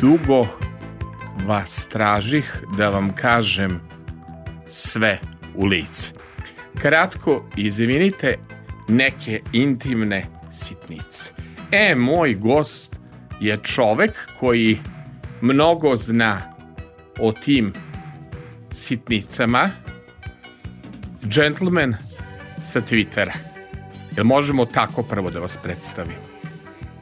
dugo vas tražih da vam kažem sve u lice. Kratko, izvinite neke intimne sitnice. E, moj gost je čovek koji mnogo zna o tim sitnicama. Gentleman sa Twittera. Jel možemo tako prvo da vas predstavimo?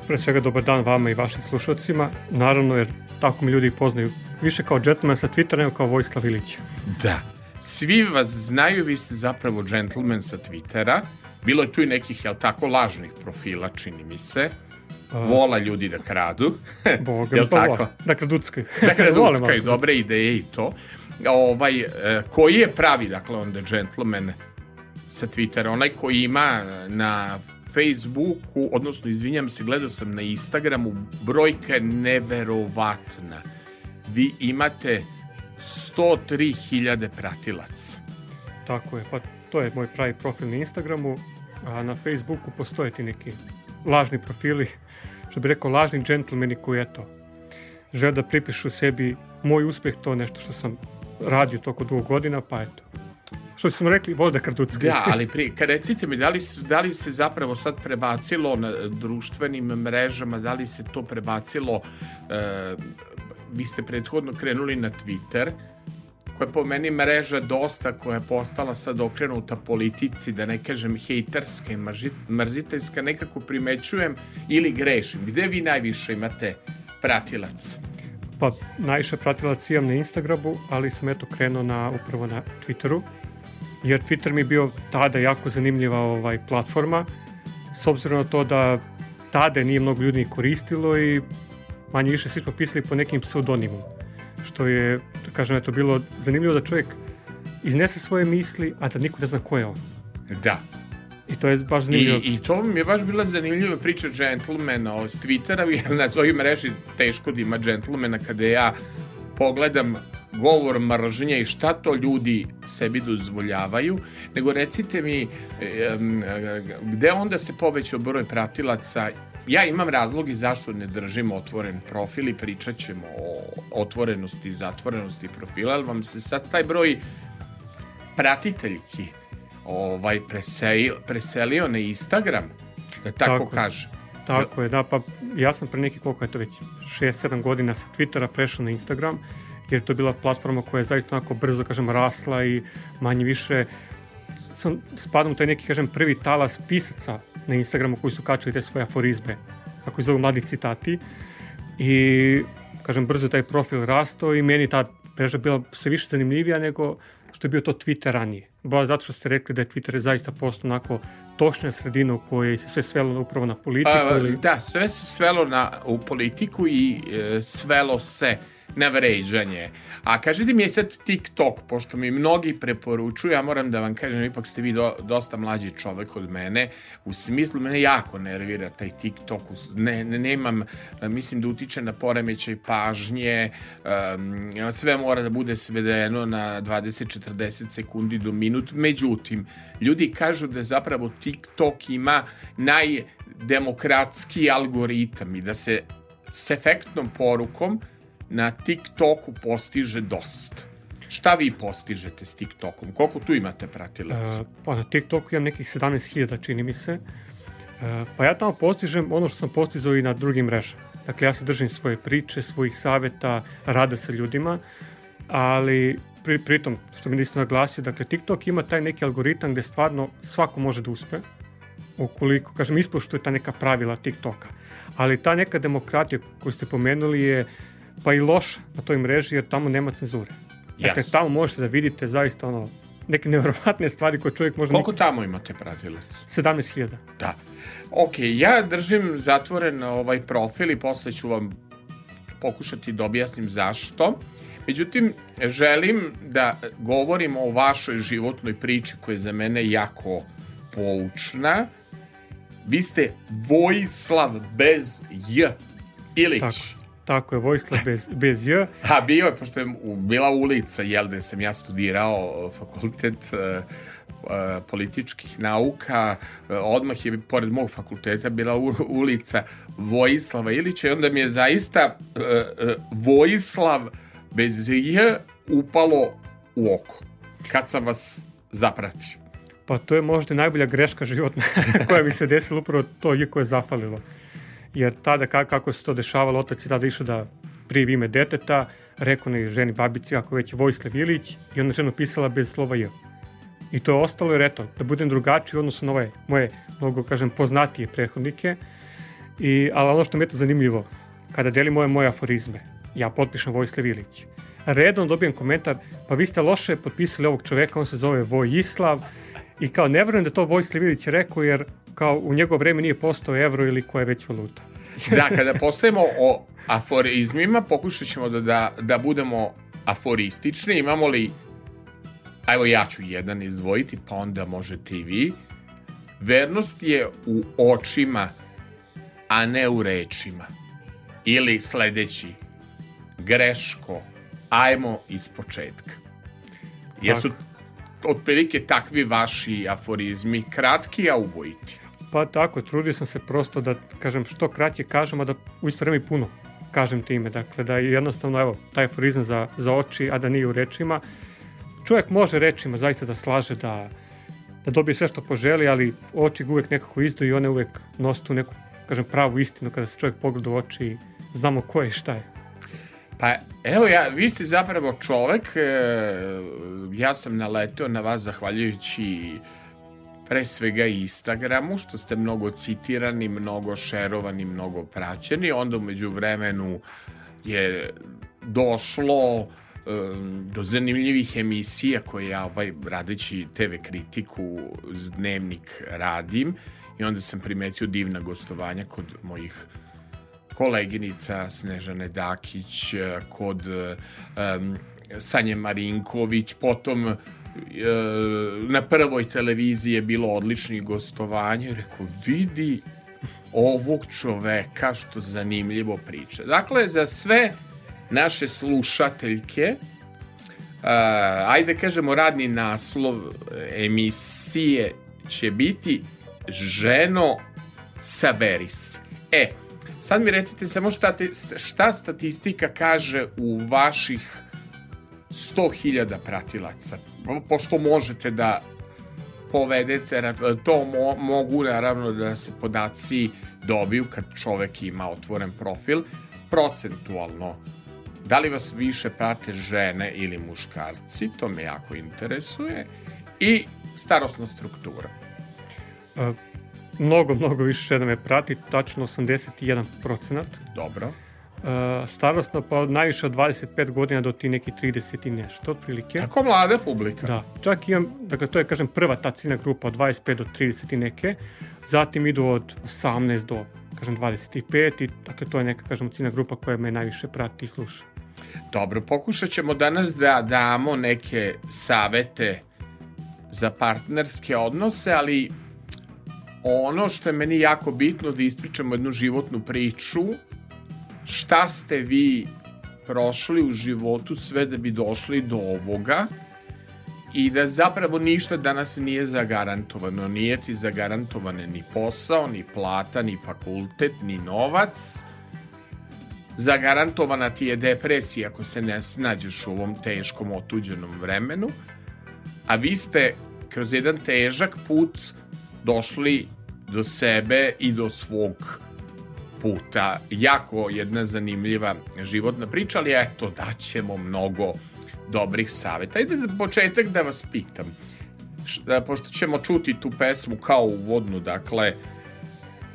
Pre svega dobar dan vama i vašim slušalcima. Naravno, jer tako mi ljudi poznaju više kao gentleman sa Twittera nego kao Vojislav Ilić. Da. Svi vas znaju, vi ste zapravo gentleman sa Twittera. Bilo je tu i nekih, jel tako, lažnih profila, čini mi se. Vola ljudi da kradu. Boga, jel pa tako? vola. Da kraduckaju. Da kraduckaju, dobre ideje i to. Ovaj, e, koji je pravi, dakle, onda gentleman sa Twittera? Onaj koji ima na Facebooku, odnosno, izvinjam se, gledao sam na Instagramu, brojka neverovatna. Vi imate 103.000 pratilaca. Tako je, pa to je moj pravi profil na Instagramu, a na Facebooku postoje ti neki lažni profili, što bi rekao lažni džentlmeni koji eto, žele da pripišu sebi moj uspeh, to nešto što sam radio toko dugo godina, pa eto, što smo rekli, vole da kraducki. Da, ali pri, recite mi, da li, su, da li se zapravo sad prebacilo na društvenim mrežama, da li se to prebacilo, e, vi ste prethodno krenuli na Twitter, koja je po meni mreža dosta, koja je postala sad okrenuta politici, da ne kažem hejterska i mrziteljska, nekako primećujem ili grešim. Gde vi najviše imate pratilac? Pa najviše pratilac imam na Instagramu, ali sam eto krenuo na, upravo na Twitteru jer Twitter mi je bio tada jako zanimljiva ovaj, platforma, s obzirom na to da tada nije mnogo ljudi koristilo i manje više svi smo pisali po nekim pseudonimom, što je, da kažem, eto, bilo zanimljivo da čovjek iznese svoje misli, a da niko ne zna ko je on. Da. I to je baš zanimljivo. I, i to mi je baš bila zanimljiva priča džentlmena s Twittera, jer na toj mreži teško da ima džentlmena kada ja pogledam govor mržnje i šta to ljudi sebi dozvoljavaju, nego recite mi gde onda se povećao broj pratilaca ja imam razlogi zašto ne držimo otvoren profil i pričat ćemo o otvorenosti i zatvorenosti profila, ali vam se sad taj broj pratiteljki ovaj preselio, preselio na Instagram, da tako, tako kažem. Tako je, da, pa ja sam pre neki koliko je to već 6-7 godina sa Twittera prešao na Instagram jer to je bila platforma koja je zaista onako brzo, kažem, rasla i manje više sam spadam u taj neki, kažem, prvi talas pisaca na Instagramu koji su kačali te svoje aforizme, ako zovu mladi citati. I, kažem, brzo taj profil rastao i meni ta mreža bila sve više zanimljivija nego što je bio to Twitter ranije. Ba zato što ste rekli da je Twitter zaista postao onako točna sredina u kojoj se sve svelo upravo na politiku? A, ili... Da, sve se svelo na, u politiku i e, svelo se na vređanje. A kažite mi je sad TikTok, pošto mi mnogi preporučuju, ja moram da vam kažem, ipak ste vi do, dosta mlađi čovek od mene, u smislu mene jako nervira taj TikTok, ne, ne nemam, mislim da utiče na poremećaj pažnje, um, sve mora da bude svedeno na 20-40 sekundi do minut, međutim, ljudi kažu da zapravo TikTok ima najdemokratski algoritam i da se s efektnom porukom na TikToku postiže dosta. Šta vi postižete s TikTokom? Koliko tu imate pratilaca? Uh, pa na TikToku imam nekih 17.000, čini mi se. Uh, pa ja tamo postižem ono što sam postizao i na drugim mrežama. Dakle, ja se držim svoje priče, svojih saveta, rada sa ljudima, ali pri, pritom, što mi niste naglasio, dakle, TikTok ima taj neki algoritam gde stvarno svako može da uspe, ukoliko, kažem, ispoštuje ta neka pravila TikToka. Ali ta neka demokratija koju ste pomenuli je pa i loša na toj mreži jer tamo nema cenzure. Dakle, yes. tamo možete da vidite zaista ono, neke nevjerovatne stvari koje čovjek može... Koliko tamo imate pratilaca? 17.000. Da. Ok, ja držim zatvoren ovaj profil i posle ću vam pokušati da objasnim zašto. Međutim, želim da govorim o vašoj životnoj priči koja je za mene jako poučna. Vi ste Vojislav bez J. Ilić. Tako. Tako je, Vojslav bez, bez J. A bio je, pošto je bila ulica, jel, da sam ja studirao fakultet uh, uh, političkih nauka, odmah je, pored mog fakulteta, bila u, ulica Vojislava Ilića i onda mi je zaista Vojislav bez J upalo u oko, kad sam vas zapratio. Pa to je možda najbolja greška životna koja mi se desila upravo to je koje je zafalilo jer tada kako se to dešavalo, otac je tada išao da prijevi ime deteta, rekao ne ženi babici ako već Vojslav Ilić i onda žena pisala bez slova J. I to je ostalo jer eto, da budem drugačiji odnosno na ove moje, mnogo kažem, poznatije prethodnike. I, ali ono što mi je to zanimljivo, kada delim moje moje aforizme, ja potpišem Vojslav Ilić. Redom dobijem komentar, pa vi ste loše potpisali ovog čoveka, on se zove Vojislav, i kao ne verujem da to Vojislav Ilić rekao, jer kao u njegovo vreme nije postao evro ili koja je već valuta. da, kada postavimo o aforizmima, pokušat ćemo da, da, da budemo aforistični. Imamo li, evo ja ću jedan izdvojiti, pa onda možete i vi. Vernost je u očima, a ne u rečima. Ili sledeći, greško, ajmo iz početka. Jesu otprilike takvi vaši aforizmi kratki, a ubojiti? Pa tako, trudio sam se prosto da, kažem, što kraće kažem, a da u isto vreme puno kažem time. Dakle, da je jednostavno, evo, taj aforizam za, za oči, a da nije u rečima. Čovjek može rečima zaista da slaže, da, da dobije sve što poželi, ali oči ga uvek nekako izdaju i one uvek nose tu neku, kažem, pravu istinu kada se čovjek pogleda u oči i znamo ko je i šta je. Pa evo ja, vi ste zapravo čovek, e, ja sam naleteo na vas zahvaljujući pre svega Instagramu, što ste mnogo citirani, mnogo šerovani, mnogo praćeni, onda umeđu vremenu je došlo do zanimljivih emisija koje ja ovaj, radeći TV kritiku dnevnik radim i onda sam primetio divna gostovanja kod mojih koleginica Snežane Dakić, kod um, Sanje Marinković, potom na prvoj televiziji je bilo odličnih gostovanja rekao vidi ovog čoveka što zanimljivo priča. Dakle, za sve naše slušateljke uh, ajde kažemo radni naslov emisije će biti Ženo saberi. E, sad mi recite samo šta, te, šta statistika kaže u vaših 100.000 pratilaca pošto možete da povedete, to mo, mogu naravno da se podaci dobiju kad čovek ima otvoren profil, procentualno da li vas više prate žene ili muškarci, to me jako interesuje, i starosna struktura. A, mnogo, mnogo više žena me prati, tačno 81 procenat. Dobro. Uh, starostno pa najviše od 25 godina do ti neki 30 i nešto otprilike. Tako mlada publika. Da, čak imam, dakle to je kažem prva ta ciljna grupa od 25 do 30 i neke, zatim idu od 18 do kažem 25 i dakle to je neka kažem ciljna grupa koja me najviše prati i sluša. Dobro, pokušat ćemo danas da damo neke savete za partnerske odnose, ali ono što je meni jako bitno da ispričamo jednu životnu priču, šta ste vi prošli u životu sve da bi došli do ovoga i da zapravo ništa danas nije zagarantovano. Nije ti zagarantovane ni posao, ni plata, ni fakultet, ni novac. Zagarantovana ti je depresija ako se ne snađeš u ovom teškom otuđenom vremenu. A vi ste kroz jedan težak put došli do sebe i do svog puta. Jako jedna zanimljiva životna priča, ali eto, daćemo mnogo dobrih saveta. Ajde za početak da vas pitam, pošto ćemo čuti tu pesmu kao uvodnu, dakle,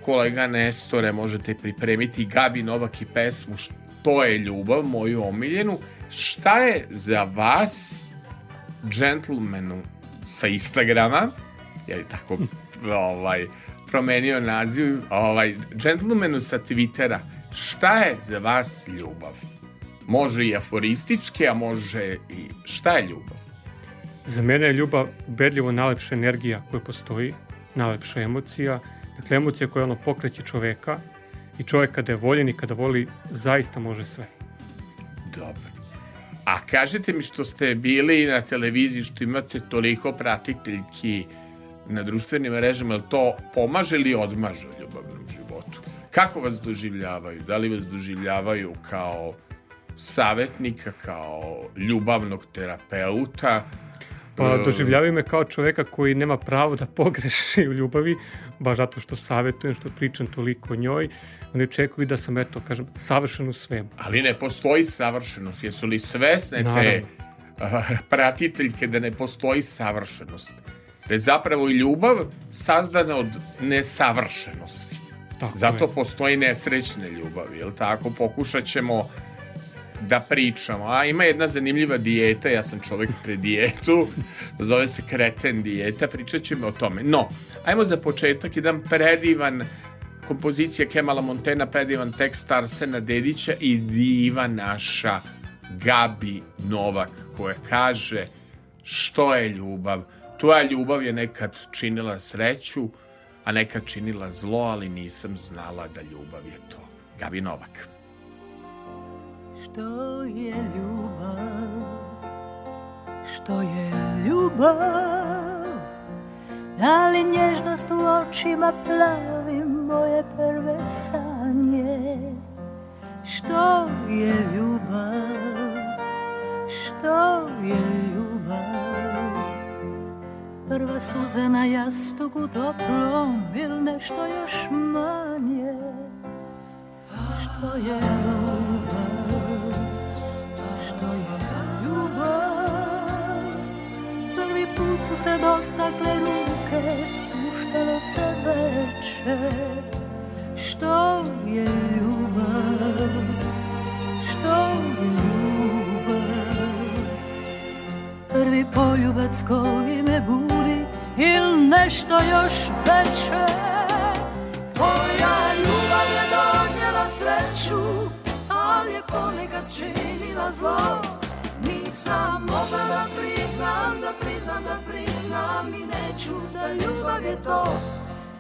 kolega Nestore, možete pripremiti Gabi Novak i pesmu Što je ljubav, moju omiljenu. Šta je za vas džentlmenu sa Instagrama, je tako ovaj, promenio naziv, ovaj, džentlmenu sa Twittera, šta je za vas ljubav? Može i aforističke, a može i šta je ljubav? Za mene je ljubav ubedljivo najlepša energija koja postoji, najlepša emocija, dakle emocija koja ono pokreće čoveka i čovek kada je voljen i kada voli zaista može sve. Dobro. A kažete mi što ste bili na televiziji, što imate toliko pratiteljki na društvenim mrežama, li to pomaže ili odmaže u ljubavnom životu? Kako vas doživljavaju? Da li vas doživljavaju kao savetnika, kao ljubavnog terapeuta? Pa doživljavaju me kao čoveka koji nema pravo da pogreši u ljubavi, baš zato što savetujem, što pričam toliko o njoj. Oni očekuju da sam, eto, kažem, savršen u svemu. Ali ne postoji savršenost. Jesu li svesne Naravno. te pratiteljke da ne postoji savršenost? Da je zapravo i ljubav sazdana od nesavršenosti. Tako Zato je. postoji nesrećne ljubavi, jel tako? Pokušat ćemo da pričamo. A ima jedna zanimljiva dijeta, ja sam čovek pre dijetu, zove se kreten dijeta, pričat ćemo o tome. No, ajmo za početak jedan predivan kompozicija Kemala Montena, predivan tekst Arsena Dedića i diva naša Gabi Novak koja kaže što je ljubav. Tvoja ljubav je nekad činila sreću, a nekad činila zlo, ali nisam znala da ljubav je to. Gabi Novak. Što je ljubav? Što je ljubav? Da li nježnost u očima plavi moje prve sanje? Što je ljubav? Što je ljubav? Prva suza na jastuku toplom ili nešto još manje? Što je ljubav? su se dotakle ruke, spuštalo se veče. Što je ljubav? Što je ljubav? Prvi poljubac koji me budi ili nešto još veće. Tvoja ljubav je donijela sreću, ali je ponekad činila zlo. Nisam mogla da priznam, da priznam, da priznam I neću da ljubav je to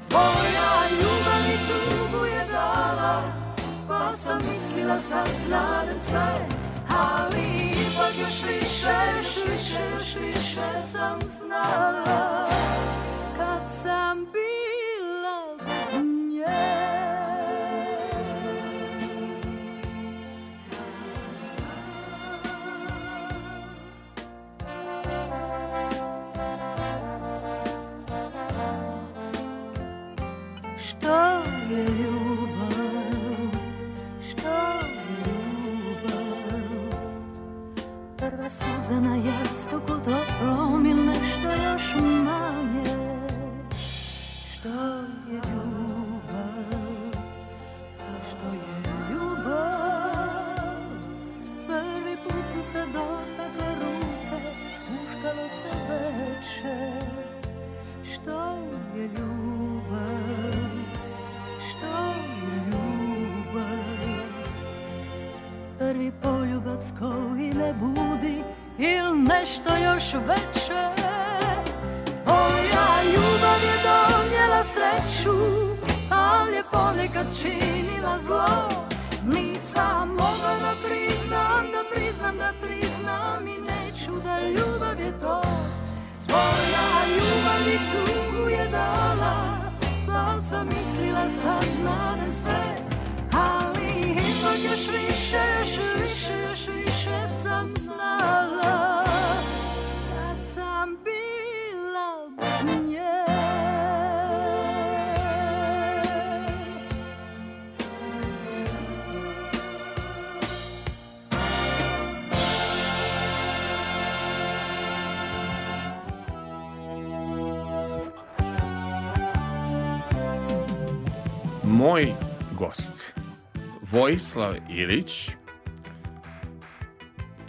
Tvoja ljubav mi tugu je dala Pa sam mislila sad znadem sve Ali ipak još više, još više, još više sam znala suza na jastuku toplom ili nešto još manje? Što je ljubav? Što je ljubav? su se dotakle ruke, spuštalo se veče. Što je ljubav? Što je ljubav? Prvi poljubac koji me budi ili nešto još veće. Tvoja ljubav je donijela sreću, ali je ponekad činila zlo. Nisam mogla da priznam, da priznam, da priznam i neću da ljubav je to. Tvoja ljubav mi tugu je dala, pa sam mislila sad znam sve. Ali još više, još više, još više sam znala kad sam bila bez nje. Moj gost, Vojislav Ilić,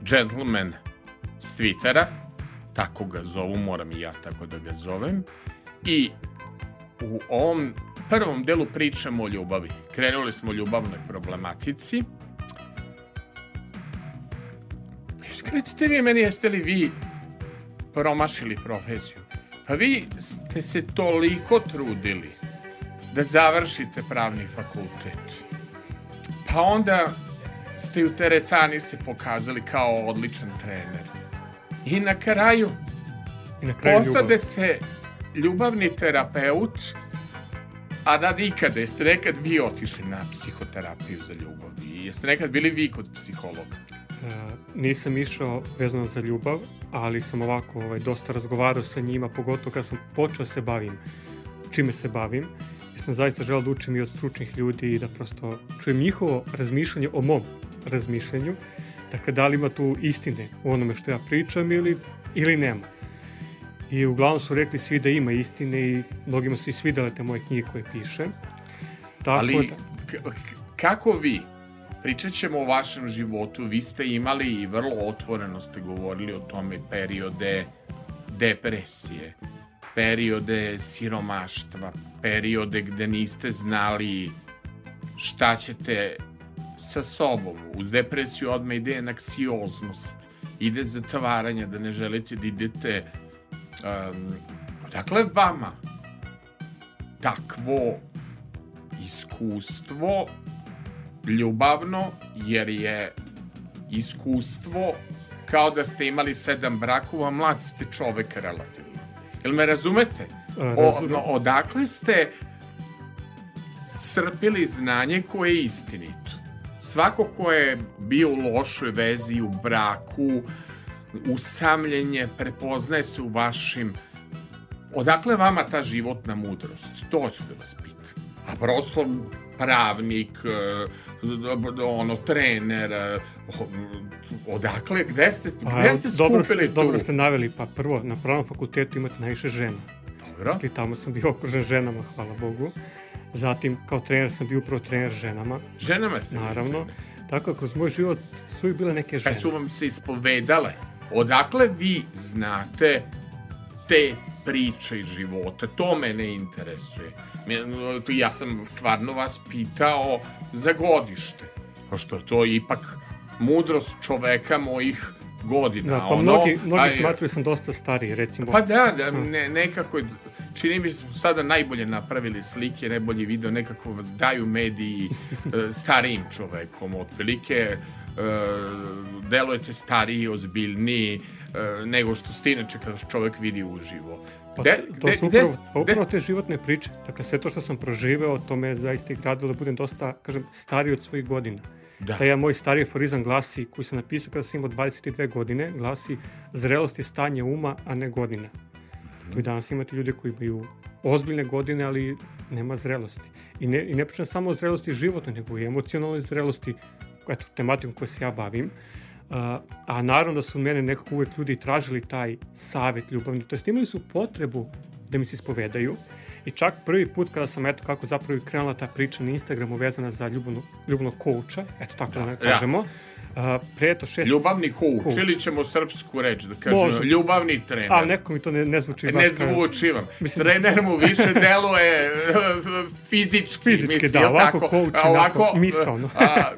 gentleman s Twittera, tako ga zovu, moram i ja tako da ga zovem, i u ovom prvom delu pričamo o ljubavi. Krenuli smo o ljubavnoj problematici. Recite vi meni, jeste li vi promašili profesiju? Pa vi ste se toliko trudili da završite pravni fakultet. Pa onda ste u teretani se pokazali kao odličan trener. I na kraju I na kraju postade ljubav. ste ljubavni terapeut, a da nikada, jeste nekad vi otišli na psihoterapiju za ljubav? I jeste nekad bili vi kod psihologa? E, nisam išao vezano za ljubav, ali sam ovako ovaj, dosta razgovarao sa njima, pogotovo kad sam počeo se bavim, čime se bavim. Jer sam zaista želeo da učim i od stručnih ljudi i da prosto čujem njihovo razmišljanje o mom razmišljanju. Dakle, da li ima tu istine u onome što ja pričam ili, ili nema. I uglavnom su rekli svi da ima istine i mnogima su i svidele te moje knjige koje pišem. Tako Ali da, kako vi, pričat ćemo o vašem životu, vi ste imali i vrlo otvoreno ste govorili o tome periode depresije, periode siromaštva, periode gde niste znali šta ćete sa sobom. Uz depresiju odmah ide anaksioznost, ide zatvaranje, da ne želite da idete... Um, dakle, vama takvo iskustvo ljubavno, jer je iskustvo kao da ste imali sedam brakova, mlad ste čovek relativno. Jel me razumete? O, no, odakle ste crpili znanje koje je istinito? Svako ko je bio u lošoj vezi, u braku, usamljenje, prepoznaje se u vašim... Odakle vama ta životna mudrost? To ću da vas pitam. A prosto pravnik, e, ono, trener, e, odakle, gde ste, Pa, gde ste dobro, skupili ste, tu? dobro ste naveli, pa prvo, na pravnom fakultetu imate najviše žena. Dobro. I tamo sam bio okružen ženama, hvala Bogu. Zatim, kao trener sam bio upravo trener ženama, Ženama ste naravno. trener. Tako da kroz moj život su uvijek bile neke Pa žene. su vam se ispovedale. Odakle vi znate te priče iz života? To mene interesuje. Ja sam stvarno vas pitao za godište. Pošto to je ipak mudrost čoveka mojih godina. Da, pa Ono, mnogi, mnogi aj, smatruju sam dosta stariji, recimo. Pa da, da Hmm. ne, nekako, čini mi se da sada najbolje napravili slike, najbolji video, nekako vas daju mediji e, starijim čovekom, otprilike e, delujete stariji, ozbiljniji e, nego što ste inače kada čovek vidi uživo. Pa, Gde- to gde- su upravo, pa gde- upravo te životne priče. Dakle, sve to što sam proživeo, to me zaista i gradilo da budem dosta, kažem, stariji od svojih godina. Da. Taj ja moj stariji aforizam glasi, koji sam napisao kada sam imao 22 godine, glasi zrelost je stanje uma, a ne godina. Tu i danas imate ljude koji imaju ozbiljne godine, ali nema zrelosti. I ne, i ne pričam samo o zrelosti životnoj, nego i emocionalnoj zrelosti, eto, tematikom koje se ja bavim. Uh, a naravno da su mene nekako uvek ljudi tražili taj savet ljubavni, to jest imali su potrebu da mi se ispovedaju i čak prvi put kada sam, eto kako zapravo krenula ta priča na Instagramu vezana za ljubavno, ljubavnog kouča, eto tako da, ne da. kažemo, A, pre eto šest... Ljubavni coach, Coach. ili ćemo srpsku reč da kažemo, Može. ljubavni trener. A, neko mi to ne, ne zvuči Ne baš kao- zvuči vam. Mislim- Trener mu više deluje fizički, Fizički, mislim, da, ovako tako? coach, A onako, misaono. a,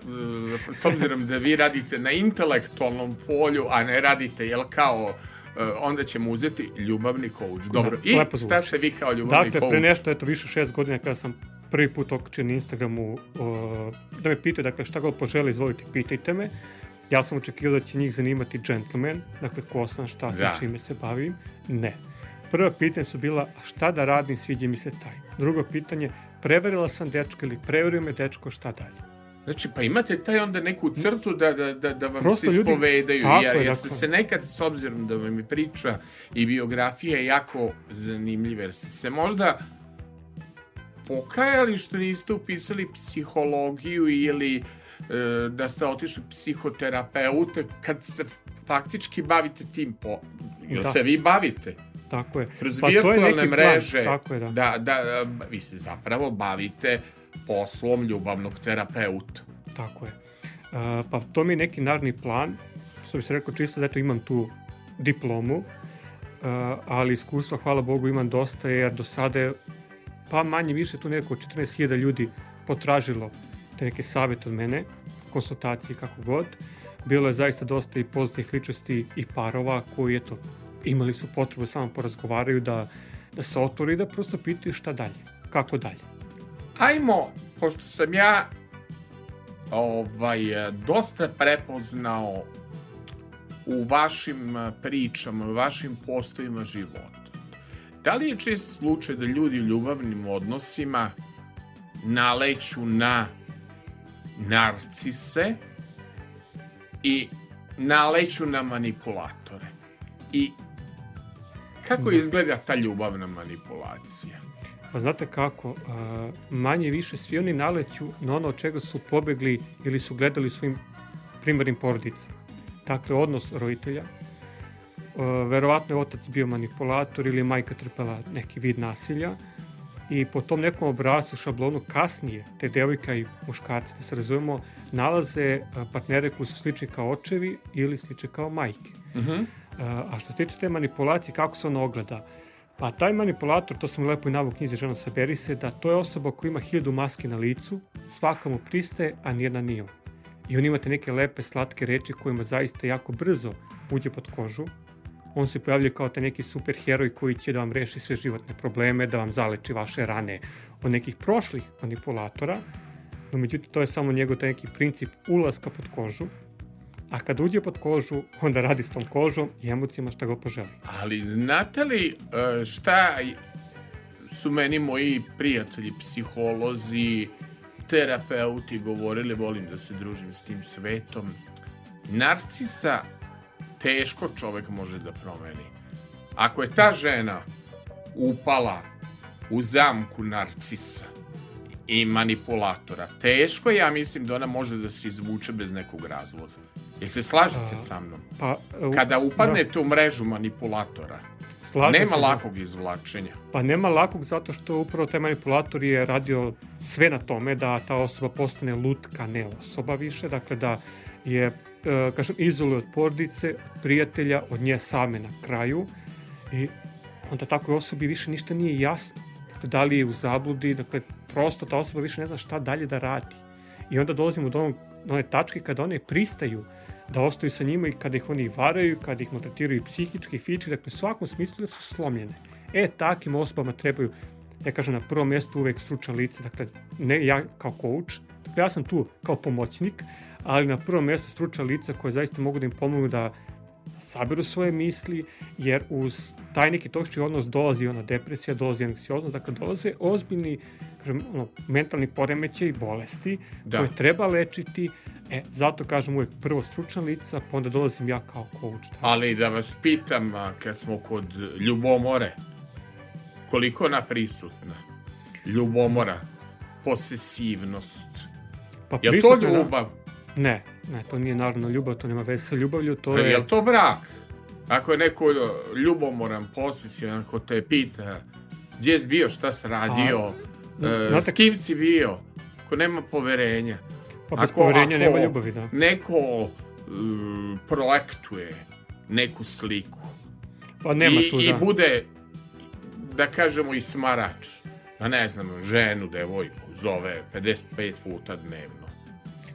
s obzirom da vi radite na intelektualnom polju, a ne radite, jel kao, eh, onda ćemo uzeti ljubavni coach. Dobro, Da, i šta ste vi kao ljubavni Dakle, coach? pre nešto, eto, više šest godina kada sam prvi put okačio na Instagramu o, da me pitaju, dakle, šta god požele, izvolite, pitajte me. Ja sam očekivao da će njih zanimati gentleman, dakle, ko sam, šta sam, Da. čime se bavim. Ne. Prva pitanja su bila, šta da radim, sviđa mi se taj. Drugo pitanje, preverila sam dečko ili preverio me dečko, šta dalje. Znači, pa imate taj onda neku crtu da, da, da, da vam Prosto se ljudi- ispovedaju. tako ja, je, ja dakle. se nekad, s obzirom da vam je priča i biografija jako zanimljiva, jer ste se možda pokajali što niste upisali psihologiju ili e, da ste otišli psihoterapeute kad se faktički bavite tim po... Jel Da. se vi bavite? Tako je. Kroz Pa to je virtualne neki plan, mreže tako je, da. da, da, vi se zapravo bavite poslom ljubavnog terapeuta. Tako je. Uh, pa to mi je neki naredni plan, što bi se rekao čisto da eto imam tu diplomu, uh, ali iskustva, hvala Bogu, imam dosta, jer do sada je, pa manje više tu neko 14.000 ljudi potražilo te neke savjete od mene, konsultacije, kako god. Bilo je zaista dosta i poznatih ličnosti i parova koji, eto, imali su potrebu samo porazgovaraju, da, da se otvore i da prosto pitaju šta dalje, kako dalje. Ajmo, pošto sam ja ovaj, dosta prepoznao u vašim pričama, u vašim postojima života. Da li je čest slučaj da ljudi u ljubavnim odnosima naleću na narcise i naleću na manipulatore? I kako Da. izgleda ta ljubavna manipulacija? Pa znate kako, manje više svi oni naleću na ono od čega su pobegli ili su gledali svojim primarnim porodicama. Dakle, odnos roditelja, verovatno je otac bio manipulator ili majka trpela neki vid nasilja i po tom nekom obrazcu, šablonu kasnije, te devojka i muškarci, da se razumemo, nalaze a, partnere koji su slični kao očevi ili slični kao majke. Mhm. A što se tiče te manipulacije, kako se ona ogleda? Pa taj manipulator, to sam lepo i navuk knjizi žena saberi se, da to je osoba koja ima hiljadu maski na licu, svaka mu pristaje, a nijedna nije on. I on imate neke lepe, slatke reči kojima zaista jako brzo uđe pod kožu. On se pojavljuje kao taj neki super heroj koji će da vam reši sve životne probleme, da vam zaleči vaše rane od nekih prošlih manipulatora, no međutim to je samo njegov taj neki princip ulaska pod kožu, a kad uđe pod kožu, onda radi s tom kožom i emocijama šta god poželi. Ali znate li e, šta su meni moji prijatelji, psiholozi, terapeuti govorili, volim da se družim s tim svetom. Narcisa teško čovek može da promeni. Ako je ta žena upala u zamku narcisa i manipulatora, teško ja mislim da ona može da se izvuče bez nekog razloga. Jel se slažete A, sa mnom? Pa, u- Kada upadnete u mrežu manipulatora, da, slažem nema se da- lakog izvlačenja. Pa nema lakog zato što upravo taj manipulator je radio sve na tome da ta osoba postane lutka, ne osoba više, dakle da je, e, kažem, izoluje od porodice, od prijatelja, od nje same na kraju i onda takvoj osobi više ništa nije jasno. Dakle, da li je u zabludi, dakle, prosto ta osoba više ne zna šta dalje da radi. I onda dolazimo do, onog, one tačke kada one pristaju da ostaju sa njima i kada ih oni varaju, kada ih maltretiraju psihički, fizički, dakle u svakom smislu da su slomljene. E, takim osobama trebaju, ja kažem, na prvom mjestu uvek stručan lice, dakle, ne ja kao coach, dakle, ja sam tu kao pomoćnik, ali na prvom mjestu stručna lica koje zaista mogu da im pomognu da saberu svoje misli, jer uz taj neki toksični odnos dolazi ona depresija, dolazi anksioznost, dakle dolaze ozbiljni kažem, ono, mentalni poremećaj i bolesti Da. koje treba lečiti. E, zato kažem uvek prvo stručna lica, pa onda dolazim ja kao coach. Da. Ali da vas pitam, kad smo kod ljubomore, koliko ona prisutna? Ljubomora, posesivnost. Pa Je to prisutno je na- ljubav? Ne, ne, to nije naravno ljubav, to nema veze sa ljubavlju, to Je je... li to brak? Ako je neko ljubomoran, posesivan, ako te pita gdje si bio, šta si radio, e, znate- s kim si bio, ako nema poverenja. Pa bez ako- poverenja ako- nema ljubavi, da. neko projektuje neku sliku. Pa nema I, tu, I da. bude, da kažemo, i smarač. A ne znam, ženu, devojku, zove 55 puta dnevno.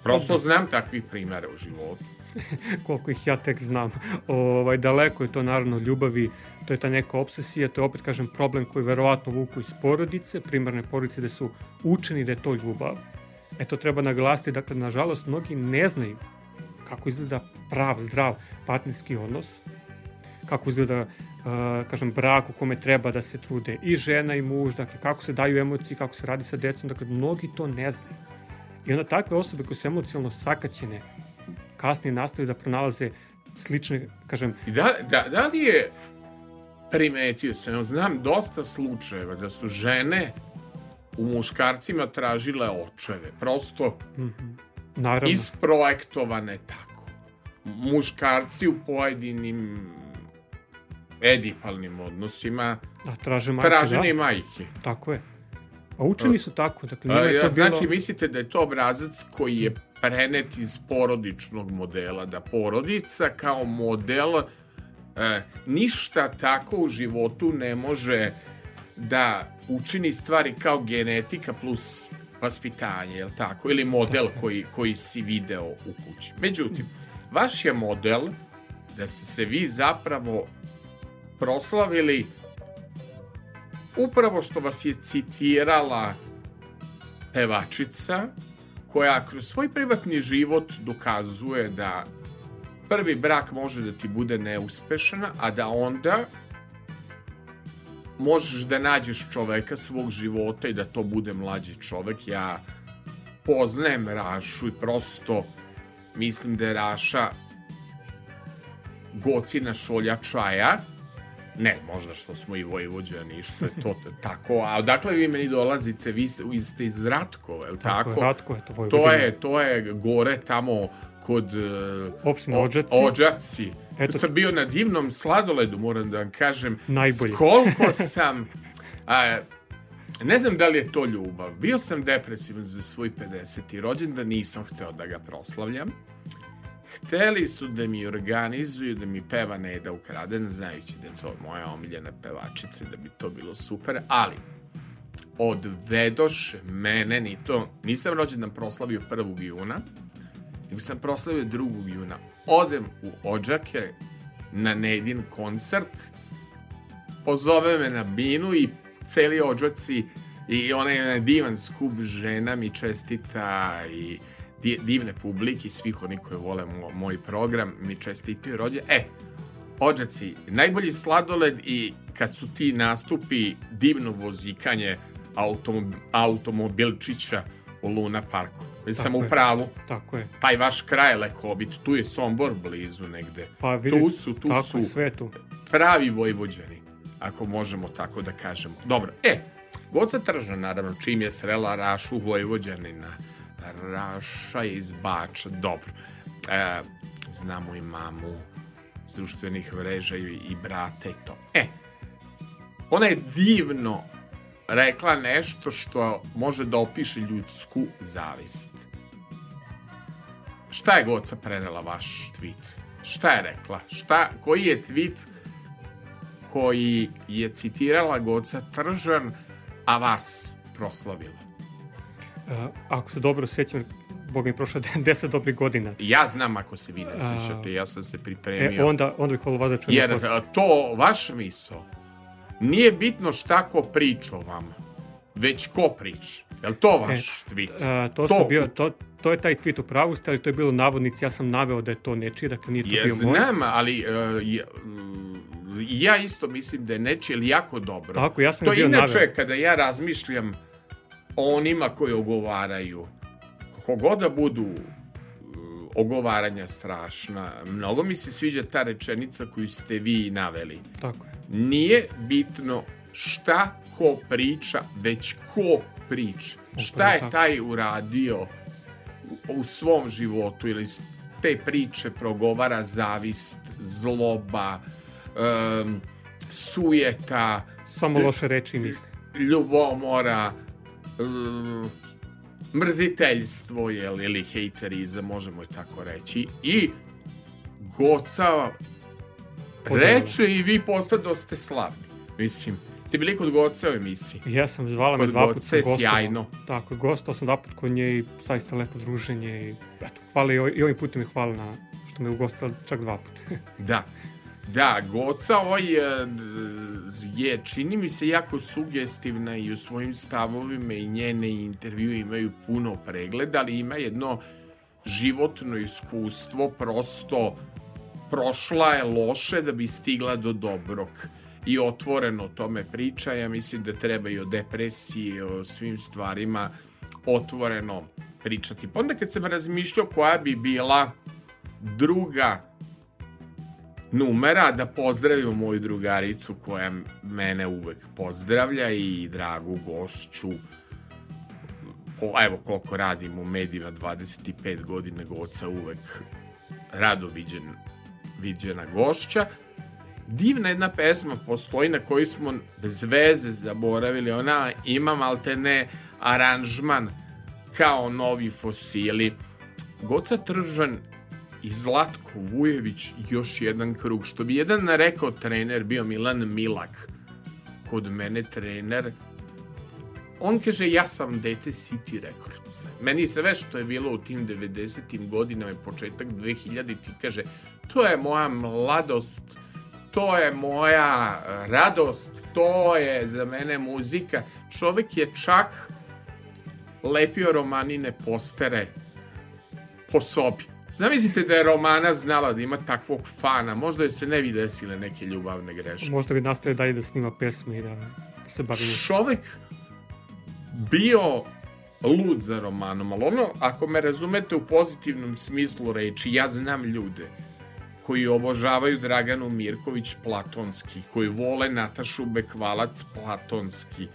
Prosto znam takvih primjera u životu. koliko ih ja tek znam. Ovaj, daleko je to naravno ljubavi, to je ta neka obsesija, to je opet kažem problem koji verovatno vuku iz porodice, primarne porodice gde su učeni da je to ljubav. E to treba naglasiti, dakle, nažalost, mnogi ne znaju kako izgleda prav, zdrav partnerski odnos, kako izgleda uh, kažem, brak u kome treba da se trude i žena i muž, dakle, kako se daju emocije, kako se radi sa decom, dakle, mnogi to ne znaju. I onda takve osobe koje su emocionalno sakaćene, kasnije nastavljaju da pronalaze slične, kažem, da, da, da li je primetio sam, znam dosta slučajeva da su žene u muškarcima tražile očeve. Prosto mhm, naravno, isprojektovane tako. Muškarci u pojedinim edipalnim odnosima da, traže majke, tražene i da, majke. tako je. A učeni su tako, dakle, A, je ja, to bilo... znači, mislite da je to obrazac koji je prenet iz porodičnog modela, da porodica kao model e, ništa tako u životu ne može da učini stvari kao genetika plus vaspitanje, je tako? Ili model koji, koji si video u kući. Međutim, vaš je model da ste se vi zapravo proslavili upravo što vas je citirala pevačica koja kroz svoj privatni život dokazuje da prvi brak može da ti bude neuspešan, a da onda možeš da nađeš čoveka svog života i da to bude mlađi čovek. Ja poznajem Rašu i prosto mislim da je Raša gocina šolja čaja. Ne, možda što smo i Vojvođani, što je to tako. A odakle vi meni dolazite? Vi ste, vi ste iz Ratkova, je li tako? Tako, je, Ratko je to To Vojvodina. je, to je gore tamo kod uh, Opština o- Odžaci. Odžaci. Eto. Sam bio na divnom sladoledu, moram da vam kažem. Najbolji. S koliko sam... A, ne znam da li je to ljubav. Bio sam depresivan za svoj 50. rođendan, nisam hteo da ga proslavljam. Hteli su da mi organizuju, da mi peva Neda Ukraden, znajući da je to moja omiljena pevačica, da bi to bilo super, ali odvedoše mene, ni to, nisam rođendan proslavio 1. juna, nego sam proslavio 2. juna. Odem u Odžake na Nedin koncert, pozove me na binu i celi Odžaci i onaj divan skup žena mi čestita i divne publike i svih oni koji vole mo- moj program mi čestitaju rođe. E, Odžaci, najbolji sladoled i kad su ti nastupi divno vozikanje automob automobilčića u Luna Parku. Mislim sam u pravu. Tako je. Taj vaš kraj Lekobit, tu je Sombor blizu negde. Pa vidite, Tu su, tu tako su sve tu. pravi vojvođani, ako možemo tako da kažemo. Dobro, e, Goca Tržna, naravno, čim je srela Rašu Vojvođanina, Raša iz Bača, dobro. E, znamo i mamu s društvenih mreža i, i brata i to. E, ona je divno rekla nešto što može da opiše ljudsku zavist. Šta je Goca prenela vaš tweet? Šta je rekla? Šta, koji je tweet koji je citirala Goca Tržan, a vas proslavila? Uh, ako se dobro sećam, Boga mi prošlo 10 dobrih godina. Ja znam ako se vi ne A. sjećate, ja sam se E, pripremio. onda, onda bih volio vas da čujem. Jer posle. a, to, vaš misao, nije bitno šta ko priča o vama, već ko priča. Je li to vaš tweet? Uh, to, to- sam bio, to, to je taj tweet u pravu ste, ali to je bilo navodnici, ja sam naveo da je to nečije, dakle nije to Ja bio moj. znam, ali uh, ja, mm, ja isto mislim da je nečije ili jako dobro. Tako, ja sam To bio inače, naveo. kada ja razmišljam onima koji ogovaraju, kogod da budu uh, ogovaranja strašna, mnogo mi se sviđa ta rečenica koju ste vi naveli. Tako je. Nije bitno šta ko priča, već ko priča. Šta je tako. taj uradio u, svom životu ili te priče progovara zavist, zloba, em, sujeta, Samo loše reči misli. ljubomora, em, mrziteljstvo jel, ili hejterizam, možemo je tako reći. I Goca reče i vi postadoste slavni. Mislim, ste bili kod Goca u emisiji? Ja sam zvala me Kod dva puta. Goce je sjajno. Tako, gostao sam dva puta kod nje i zaista lepo druženje i eto, hvala i, i ovim putem mi hvala na što me ugostila čak dva puta. Da. Da, Goca ovaj e, je, čini mi se, jako sugestivna i u svojim stavovima i njene intervju imaju puno pregleda, ali ima jedno životno iskustvo, prosto prošla je loše da bi stigla do dobrog i otvoreno o tome priča. Ja mislim da treba i o depresiji, o svim stvarima otvoreno pričati. Pa onda kad sam razmišljao koja bi bila druga numera da pozdravimo moju drugaricu koja mene uvek pozdravlja i dragu gošću ko, evo koliko radim u medijima 25 godina goca uvek rado viđen, viđena gošća. Divna jedna pesma postoji na koju smo bez veze zaboravili. Ona ima maltene aranžman kao novi fosili. Goca Tržan i Zlatko Vujević još jedan krug. Što bi jedan rekao trener, bio Milan Milak, kod mene trener, on kaže, ja sam dete City Records. Meni sve što je bilo u tim 90. godinama i početak 2000 ti kaže, to je moja mladost, to je moja radost, to je za mene muzika. Čovek je čak lepio romanine postere po sobi. Zamislite da je Romana znala da ima takvog fana, možda joj se ne bi desile neke ljubavne greške. Možda bi nastavio dalje da snima pesme i da, da se bavi. Čovek bio lud za romanom, ali ono, ako me razumete u pozitivnom smislu reči, ja znam ljude koji obožavaju Draganu Mirković platonski, koji vole Natašu Bekvalac platonski,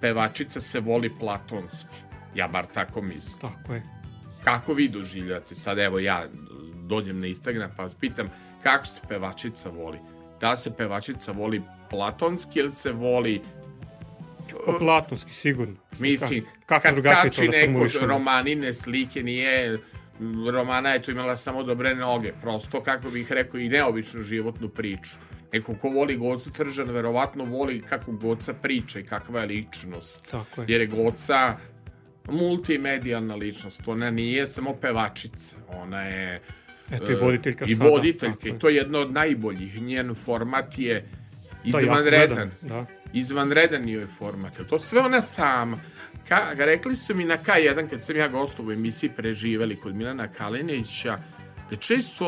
pevačica se voli platonski. Ja bar tako mislim. Tako je. Kako vi doživljate? Sad evo ja dođem na Instagram pa vas pitam kako se pevačica voli? Da se pevačica voli platonski ili se voli Pa platonski, sigurno. Mislim, Ka- kako kad drugačije kači da neko romanine slike, nije Romana je tu imala samo dobre noge, prosto, kako bih rekao, i neobičnu životnu priču. Neko ko voli Gocu Tržan, verovatno voli kako Goca priča i kakva je ličnost. Tako je. Jer je Goca multimedijalna ličnost, ona nije samo pevačica, ona je Eto i voditeljka i sada. voditeljka, i to je jedno od najboljih. Njen format je izvanredan gledan, Da. izvanredan joj format. To sve ona sama. Ka, rekli su mi na K1 kad sam ja gostov u emisiji Preživeli kod Milana Kalinića da često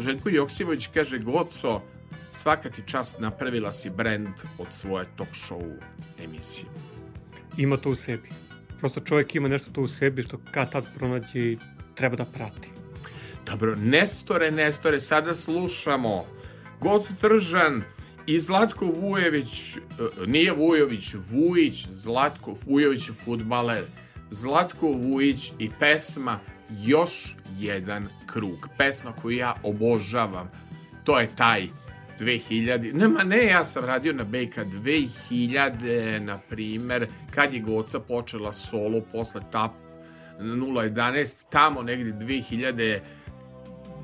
Željko Joksimović kaže Goco, svaka ti čast napravila si brand od svoje talk show emisije. Ima to u sebi. Prosto čovjek ima nešto to u sebi što kad tad pronađe i treba da prati. Dobro, Nestore, Nestore, sada slušamo Gocu Tržan i Zlatko Vujević, e, nije Vujović, Vujić, Zlatko Vujović je futbaler, Zlatko Vujić i pesma Još jedan krug. Pesma koju ja obožavam. To je taj 2000, nema ne, ja sam radio na BK 2000, na primer, kad je Goca počela solo posle tap 011, tamo negde 2000,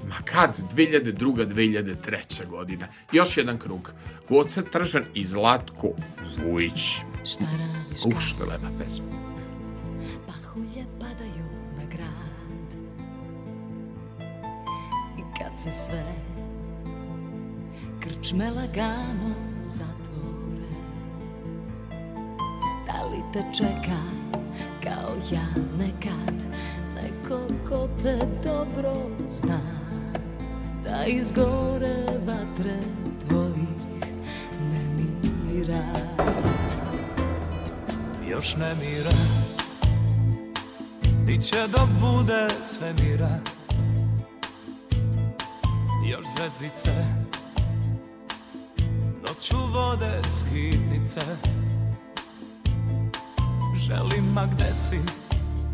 Ma kad? 2002. 2003. godina. Još jedan krug. Goca Tržan i Zlatko Vujić. Šta radiš Uh, kad što lepa pesma. pahulje padaju na grad I kad se sve krčme lagano zatvore. Da li te čeka kao ja nekad Neko ko te dobro zna? Da izgore vatre tvojih nemira još ne mira. Biće dok bude sve mira. Još zvezdice Noću vode skitnice. Želim ma gde si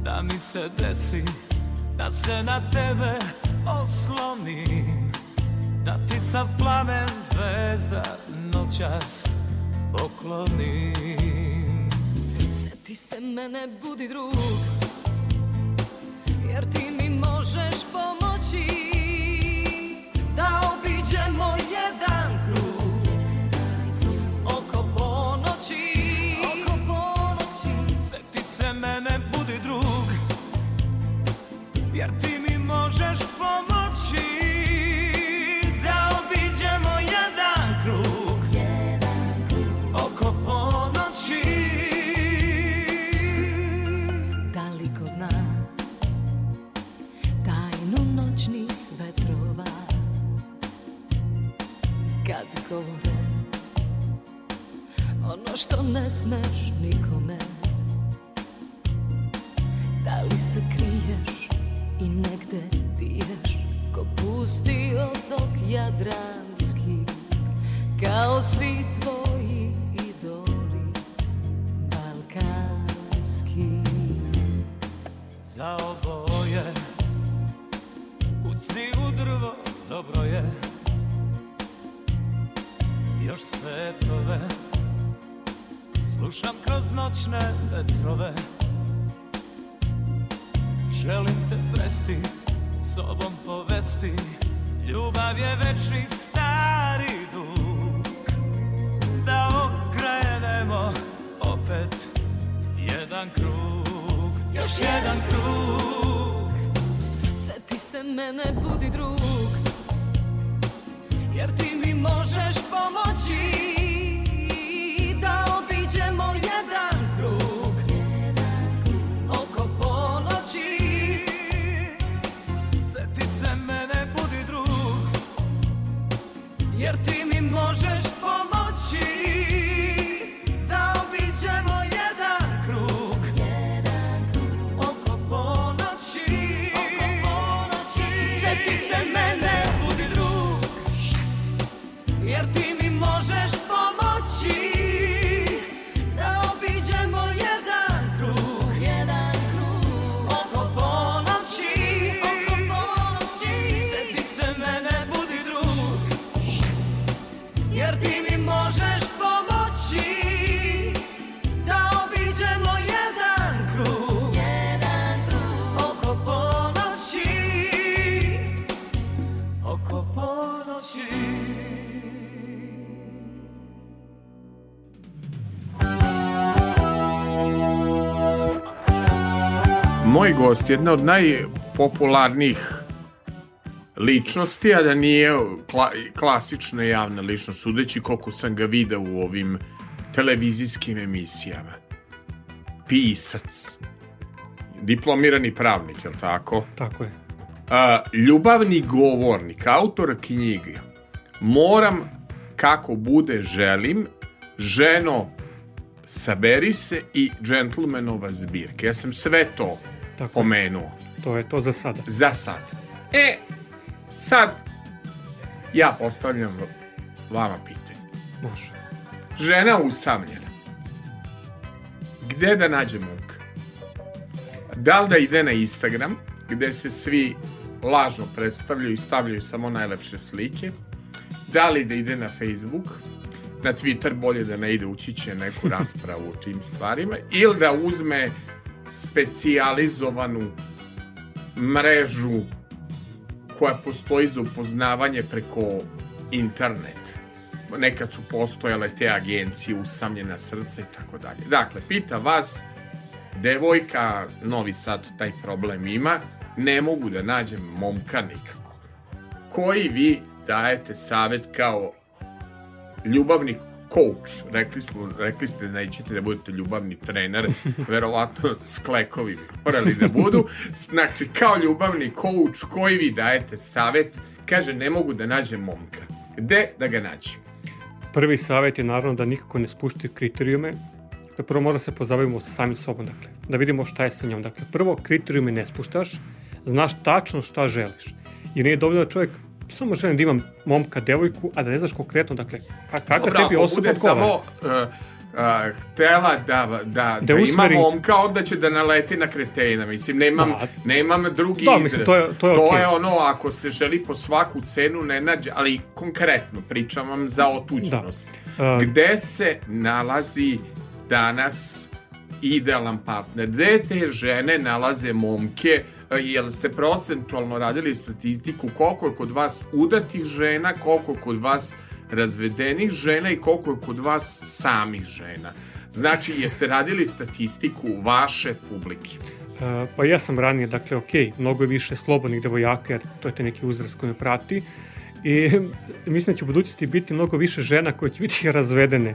Da mi se desi Da se na tebe oslonim Da ti sa plamen zvezda Noćas poklonim. Seti se mene, budi drug Jer ti mi možeš pomoći smeš nikome. Da li se kriješ i negde piješ Ko pusti otok jadranski Kao svi tvoji Ljubav Moj gost, jedna od najpopularnijih ličnosti, a da nije kla, klasična javna ličnost, sudeći koliko sam ga video u ovim televizijskim emisijama. Pisac. Diplomirani pravnik, je li tako? Tako je. A, ljubavni govornik, autor knjige. Moram kako bude želim, ženo saberi se i džentlmenova zbirka. Ja sam sve to Tako pomenuo. To je to za sada. Za sad. E, sad ja postavljam vama pitanje. Može. Žena usamljena. Gde da nađe momka? Da li da ide na Instagram, gde se svi lažno predstavljaju i stavljaju samo najlepše slike? Da li da ide na Facebook? Na Twitter bolje da ne ide, ući će neku raspravu o tim stvarima. Ili da uzme specijalizovanu mrežu koja postoji za upoznavanje preko internet. Nekad su postojale te agencije, usamljena srca i tako dalje. Dakle, pita vas, devojka, Novi Sad taj problem ima, ne mogu da nađem momka nikako. Koji vi dajete savet kao ljubavni coach, rekli, smo, rekli ste da nećete da budete ljubavni trener, verovatno s klekovi bi morali da budu. Znači, kao ljubavni coach koji vi dajete savet, kaže ne mogu da nađem momka. Gde da ga nađem? Prvi savjet je naravno da nikako ne spuštaju kriterijume, da prvo moramo se pozabavimo sa samim sobom, dakle, da vidimo šta je sa njom. Dakle, prvo, kriterijume ne spuštaš, znaš tačno šta želiš. I nije dovoljno da čovjek samo želim da imam momka, devojku, a da ne znaš konkretno, dakle, ka, kakva Dobro, tebi osoba bude odgovara. samo uh, uh, htela da, da, da, ima usmeri- momka, onda će da naleti na kretena. Mislim, nemam, Da. nemam drugi Da, izraz. mislim, to je- to je to okej. je ono, ako se želi po svaku cenu ne nađe, ali konkretno pričam vam za otuđenost. Da. Uh, Gde se nalazi danas idealan partner? Gde te žene nalaze momke? E, Jel ste procentualno radili statistiku koliko je kod vas udatih žena, koliko je kod vas razvedenih žena i koliko je kod vas samih žena? Znači, jeste radili statistiku vaše publike? Uh, pa ja sam ranije, dakle, ok, mnogo je više slobodnih devojaka, jer to je te neki uzrast koji me prati. I mislim da će u budućnosti biti mnogo više žena koje će biti razvedene.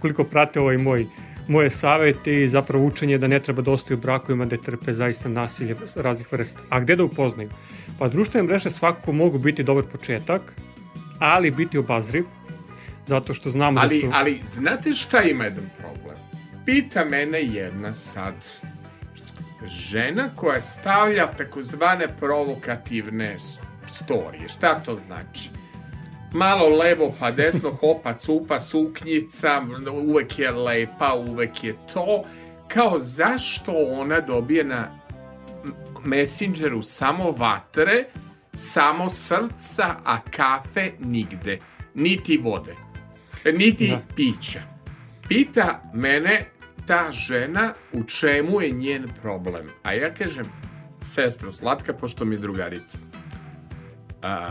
Koliko prate ovaj moj moje savete i zapravo učenje da ne treba da ostaju u brakovima da trpe zaista nasilje raznih vrsta. A gde da upoznaju? Pa društvene mreže svakako mogu biti dobar početak, ali biti obazriv, zato što znamo Ali, da su... ali znate šta ima jedan problem? pita mene jedna sad, žena koja stavlja takozvane provokativne storije, šta to znači? Malo levo pa desno, hopa, cupa, suknjica, uvek je lepa, uvek je to. Kao zašto ona dobije na Messengeru samo vatre, samo srca, a kafe nigde. Niti vode. Niti Da. pića. Pita mene ta žena u čemu je njen problem. A ja kažem, sestro slatka, pošto mi je drugarica. A,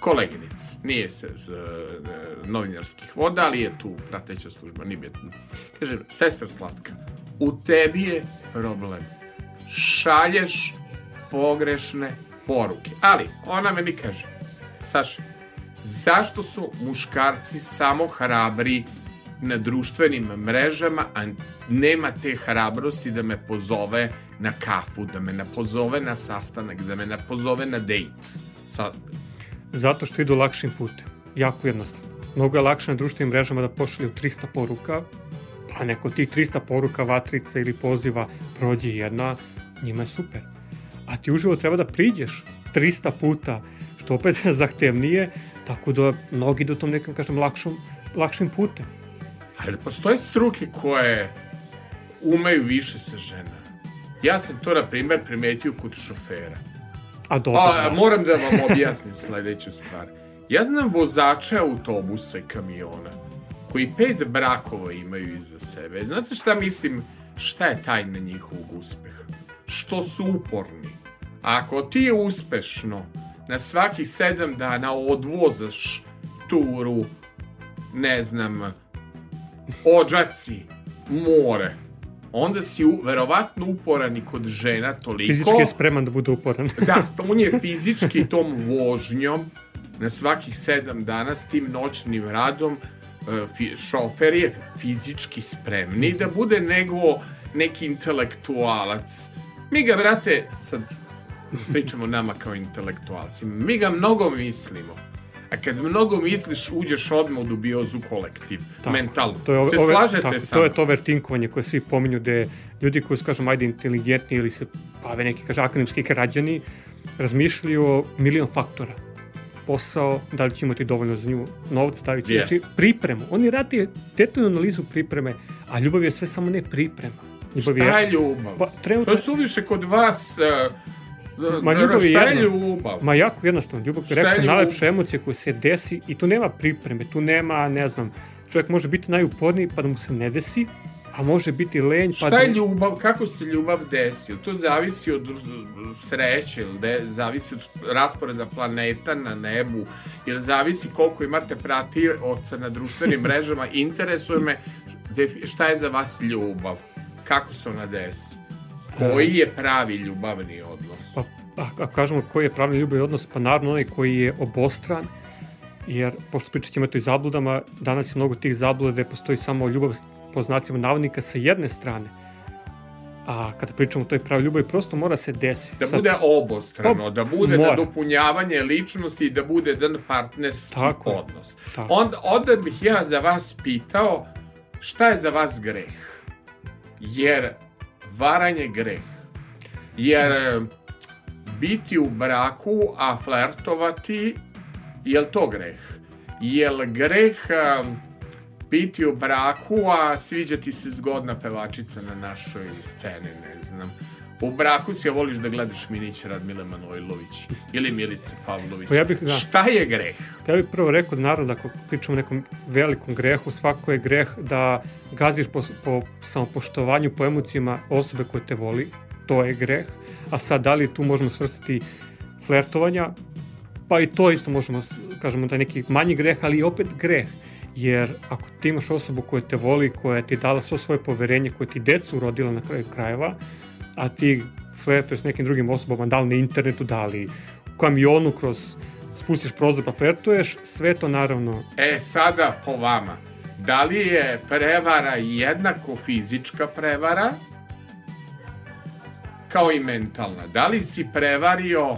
koleginica. Nije se z e, novinarskih voda, ali je tu prateća služba, nije bitno. Kažem, sestra slatka, u tebi je problem. Šalješ pogrešne poruke. Ali, ona meni kaže, Saša, zašto su muškarci samo hrabri na društvenim mrežama, a nema te hrabrosti da me pozove na kafu, da me ne pozove na sastanak, da me ne pozove na dejt. Sa, Zato što idu lakšim putem. Jako jednostavno. Mnogo je lakše na društvenim mrežama da pošalju 300 poruka, pa neko tih 300 poruka, vatrica ili poziva prođe jedna, njima je super. A ti uživo treba da priđeš 300 puta, što opet je zahtevnije, tako da mnogi idu tom nekom, kažem, lakšom, lakšim putem. ali postoje struke koje umeju više sa žena. Ja sam to, na primjer, primetio kod šofera. A dobro, A, moram da vam objasnim sledeću stvar. Ja znam vozače autobusa i kamiona koji pet brakova imaju iza sebe. Znate šta mislim, šta je tajna njihovog uspeha? Što su uporni. Ako ti uspešno na svakih sedam dana odvozaš turu, ne znam, ođaci, more, onda si u, verovatno uporan i kod žena toliko... Fizički je spreman da bude uporan. Da, on je fizički tom vožnjom na svakih sedam dana s tim noćnim radom e, šofer je fizički spremni da bude nego neki intelektualac. Mi ga, brate, sad pričamo nama kao intelektualcima, mi ga mnogo mislimo. A kad mnogo misliš, uđeš odmah u dubiozu kolektiv, Tako. mentalno. To je ove, Se slažete tako, sa To je to vertinkovanje koje svi pominju, gde ljudi koji su, kažem, ajde inteligentni ili se bave neki, kaže, akademski građani, razmišljaju o milion faktora. Posao, da li će imati dovoljno za nju novca, da li će, Yes. znači, pripremu. Oni radi detaljnu analizu pripreme, a ljubav je sve samo ne priprema. Ljubav Šta je ljubav? Pa, trenutno, To su više kod vas... Uh, Ma, ljubav je je ljubav? Ma jako jednostavno, ljubav, rekao sam, najlepša emocija koja se desi i tu nema pripreme, tu nema, ne znam, čovjek može biti najuporniji pa da mu se ne desi, a može biti lenj pa Šta da... je ljubav? Kako se ljubav desi? To zavisi od sreće, ili de, zavisi od rasporeda planeta na nebu, jer zavisi koliko imate pratioca na društvenim mrežama. Interesuje me šta je za vas ljubav? Kako se ona desi? Koji je pravi ljubavni odnos? Pa, a, a kažemo koji je pravilni ljubavni odnos, pa naravno onaj koji je obostran, jer, pošto pričat ćemo to i zabludama, danas je mnogo tih zabluda gde postoji samo ljubav po znacima navodnika sa jedne strane, a kada pričamo o toj pravi ljubavi, prosto mora se desiti. Da Sad, bude obostrano, Pa, da bude mora. nadopunjavanje ličnosti i da bude jedan partnerski Tako odnos. Tako. Onda, onda bih ja za vas pitao šta je za vas greh? Jer varanje je greh. Jer e, biti u braku, a flertovati, je li to greh? Je li greh e, biti u braku, a sviđa ti se zgodna pevačica na našoj sceni, ne znam. U braku si, a voliš da gledaš Minić Radmile Manojlović ili Milice Pavlović. Pa ja bih- da. Šta je greh? Ja bih prvo rekao, naravno, ako pričamo o nekom velikom grehu, svako je greh da gaziš po, po samopoštovanju, po emocijama osobe koje te voli, to je greh. A sad, da li tu možemo svrstati flertovanja, pa i to isto možemo, kažemo da je neki manji greh, ali i opet greh. Jer ako ti imaš osobu koja te voli, koja ti je dala svo svoje poverenje, koja ti decu rodila na kraju krajeva, a ti flertuješ s nekim drugim osobama, da li na internetu, da li u kamionu kroz spustiš prozor pa flertuješ, sve to naravno E, sada po vama. Da li je prevara jednako fizička prevara kao i mentalna? Da li si prevario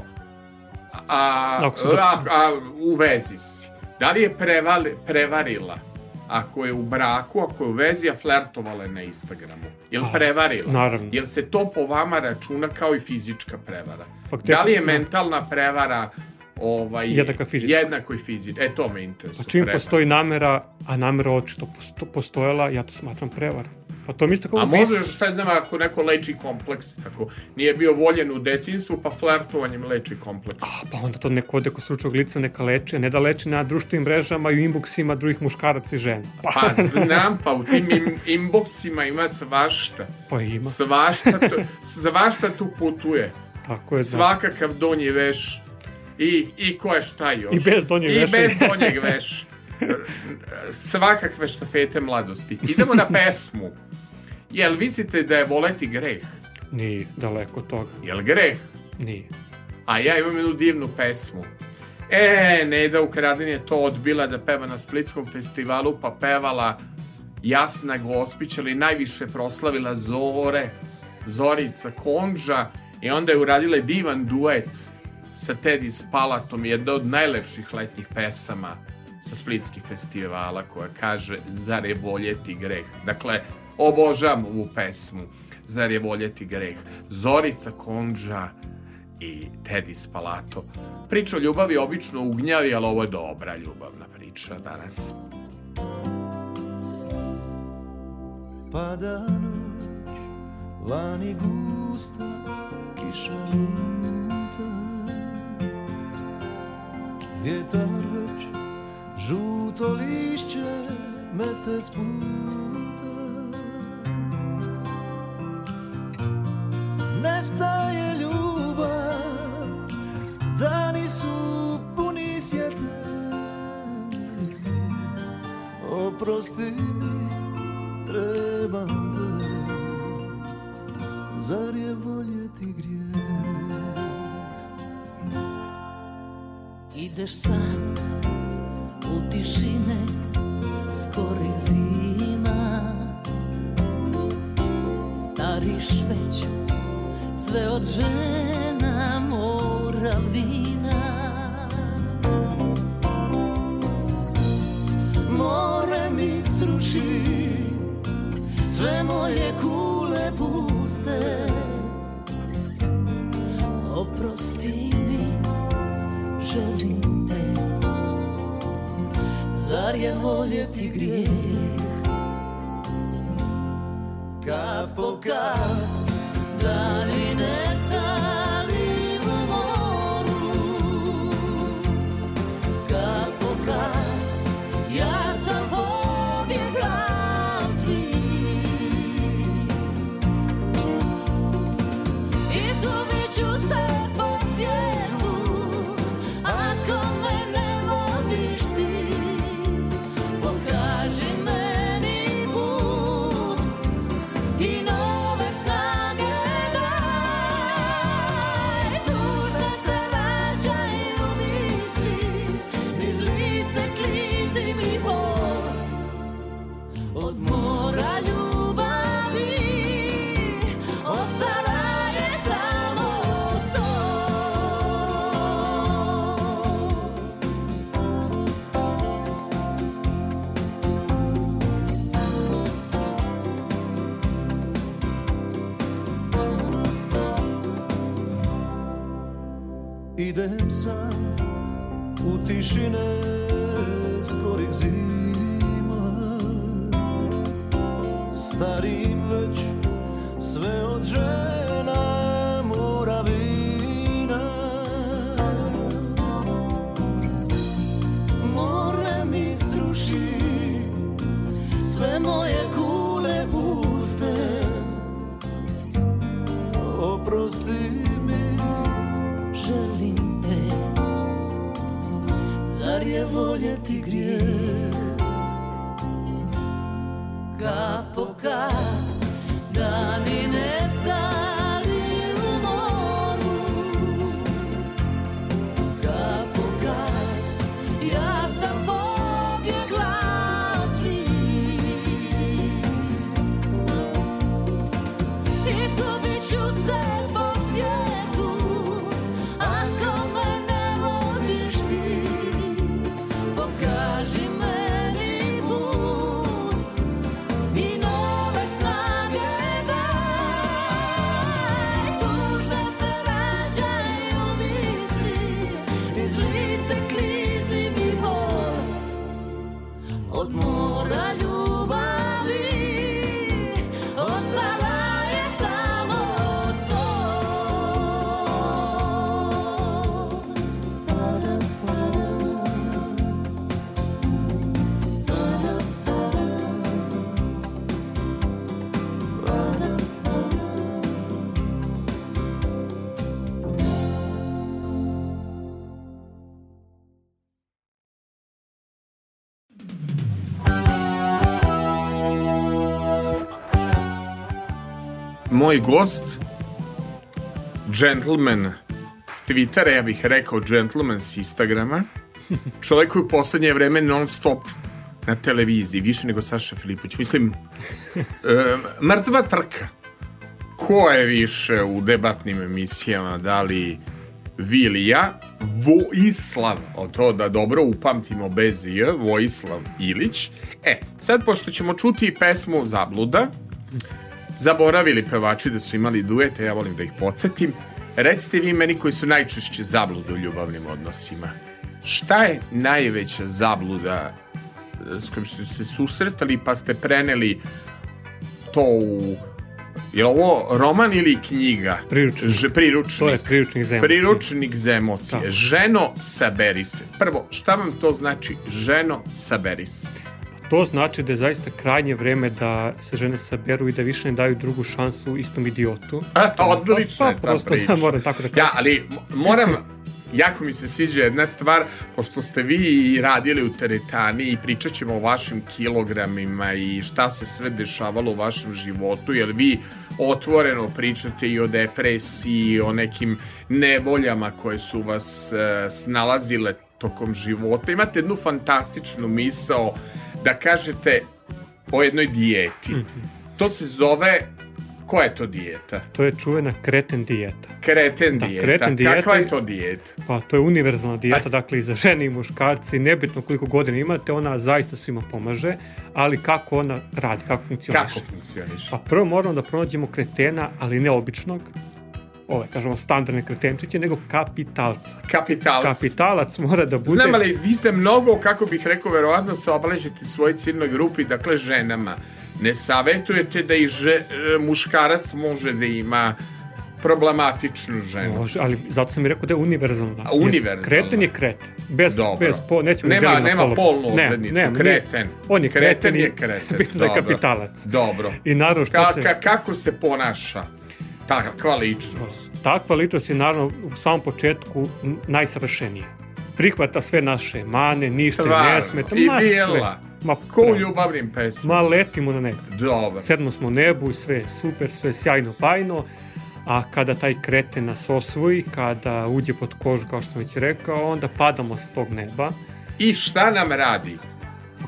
a, a, dok- a, u vezi si? Da li je prevali, prevarila ako je u braku, ako je u vezi, a flertovala je na Instagramu? Jel prevarila? naravno. Jel se to po vama računa kao i fizička prevara? Pa gde- da li je mentalna prevara ovaj, Jednaka fizička. Jednako i fizička. E, to me interesuje. Čim prevara. postoji namera, a namera očito posto, postojala, ja to smatram prevarom. Pa to mi isto kao A može, šta znam, ako neko leči kompleks, tako nije bio voljen u detinstvu, pa flertovanjem leči kompleks. A, pa onda to neko ode kod stručnog lica neka leče, ne da leči na društvenim mrežama i u inboxima drugih muškaraca i žena. Pa, Pa znam, pa u tim im, inboxima ima svašta. pa ima. Svašta, tu, svašta tu putuje. Tako je, da. Svakakav donji veš i, i ko je šta još. I bez donjeg I veša. bez donjeg veš. Svakakve štafete mladosti. Idemo na pesmu. Jel mislite da je voleti greh? Nije daleko od toga. Jel greh? Nije. A ja imam jednu divnu pesmu. E, Neda Ukradin je to odbila da peva na Splitskom festivalu, pa pevala Jasna Gospić, ali najviše proslavila Zore, Zorica Konđa i onda je uradila divan duet sa Teddy Spalatom, jedna od najlepših letnjih pesama sa Splitskih festivala koja kaže Zar je voljeti greh? Dakle, obožavam ovu pesmu Zar je voljeti greh? Zorica Konđa i Teddy Spalato. Priča o ljubavi obično ugnjavi, ali ovo je dobra ljubavna priča danas. Pada noć, vani gusta kiša luta Vjetar već žuto lišće mete s Nestaje ljubav, dani su puni sjete Oprosti mi, trebam te Zar je voljeti grijeh? Ideš sam u tišine skori zima. Stariš već sve od žena mora vina More mi sruši sve moje kule puste. Oprosti mi, želim te. Zar je voljeti grijeh? Kap po kap Dani This. Idem sam u tišine Kap moj gost, gentleman s Twittera, ja bih rekao gentleman s Instagrama, čovjek koji u poslednje vreme non stop na televiziji, više nego Saša Filipović. Mislim, e, mrtva trka. Ko je više u debatnim emisijama, da li vi ili ja? Vojislav, o to da dobro upamtimo bez J, Vojislav Ilić. E, sad pošto ćemo čuti pesmu Zabluda, zaboravili pevači da su imali duete, ja volim da ih podsjetim. Recite vi meni koji su najčešće zablude u ljubavnim odnosima. Šta je najveća zabluda e, s kojim ste se susretali pa ste preneli to u je li ovo roman ili knjiga? Priručnik. Ž, priručnik. To je priručnik za emocije. Priručnik za emocije. Da. Ženo, saberi se. Prvo, šta vam to znači ženo, saberi se? To znači da je zaista krajnje vreme da se žene saberu i da više ne daju drugu šansu istom idiotu. A, odlična Pa, je ta prosto priča. ja moram tako da kažem. Ja, ali moram, jako mi se sviđa jedna stvar, pošto ste vi radili u teretani i pričat ćemo o vašim kilogramima i šta se sve dešavalo u vašem životu, jer vi otvoreno pričate i o depresiji, o nekim nevoljama koje su vas e, snalazile tokom života. Imate jednu fantastičnu misao da kažete o jednoj dijeti. Mhm. To se zove, koja je to dijeta? To je čuvena kreten dijeta. Kreten Da, dijeta. kreten dijeta Kakva je to dijeta? Pa to je univerzalna dijeta, dakle i za žene i muškarci, nebitno koliko godina imate, ona zaista svima pomaže, ali kako ona radi, kako funkcioniše. Kako funkcioniš? Pa prvo moramo da pronađemo kretena, ali ne običnog, ove, kažemo, standardne kretenčiće, nego kapitalca. Kapitalac. Kapitalac mora da bude... Znam, ali vi ste mnogo, kako bih rekao, verovatno se obeležite svoj ciljnoj grupi, dakle ženama. Ne savetujete da i že, e, muškarac može da ima problematičnu ženu. Može, ali zato sam i rekao da je univerzalna. A, univerzalna. Kreten je kreten. Bez, Dobro. bez po, nećemo Nema- nema polnu Ne, odrednicu, ne, kreten. nije- On je Kreten kreten, je kreten, Bitno da je kapitalac. Dobro. I naravno što Ka, se... ka, kako se ponaša takva ličnost? Takva ličnost je naravno u samom početku n- najsavršenija. Prihvata sve naše mane, ništa Stvarno. ne smeta, I ma sve. bijela. Ma, Ko u ljubavnim pesmama? ma letimo na nebo. Dobro. Sedmo smo nebu i sve je super, sve je sjajno, bajno, a kada taj kreten nas osvoji, kada uđe pod kožu, kao što sam već rekao, onda padamo sa tog neba. I šta nam radi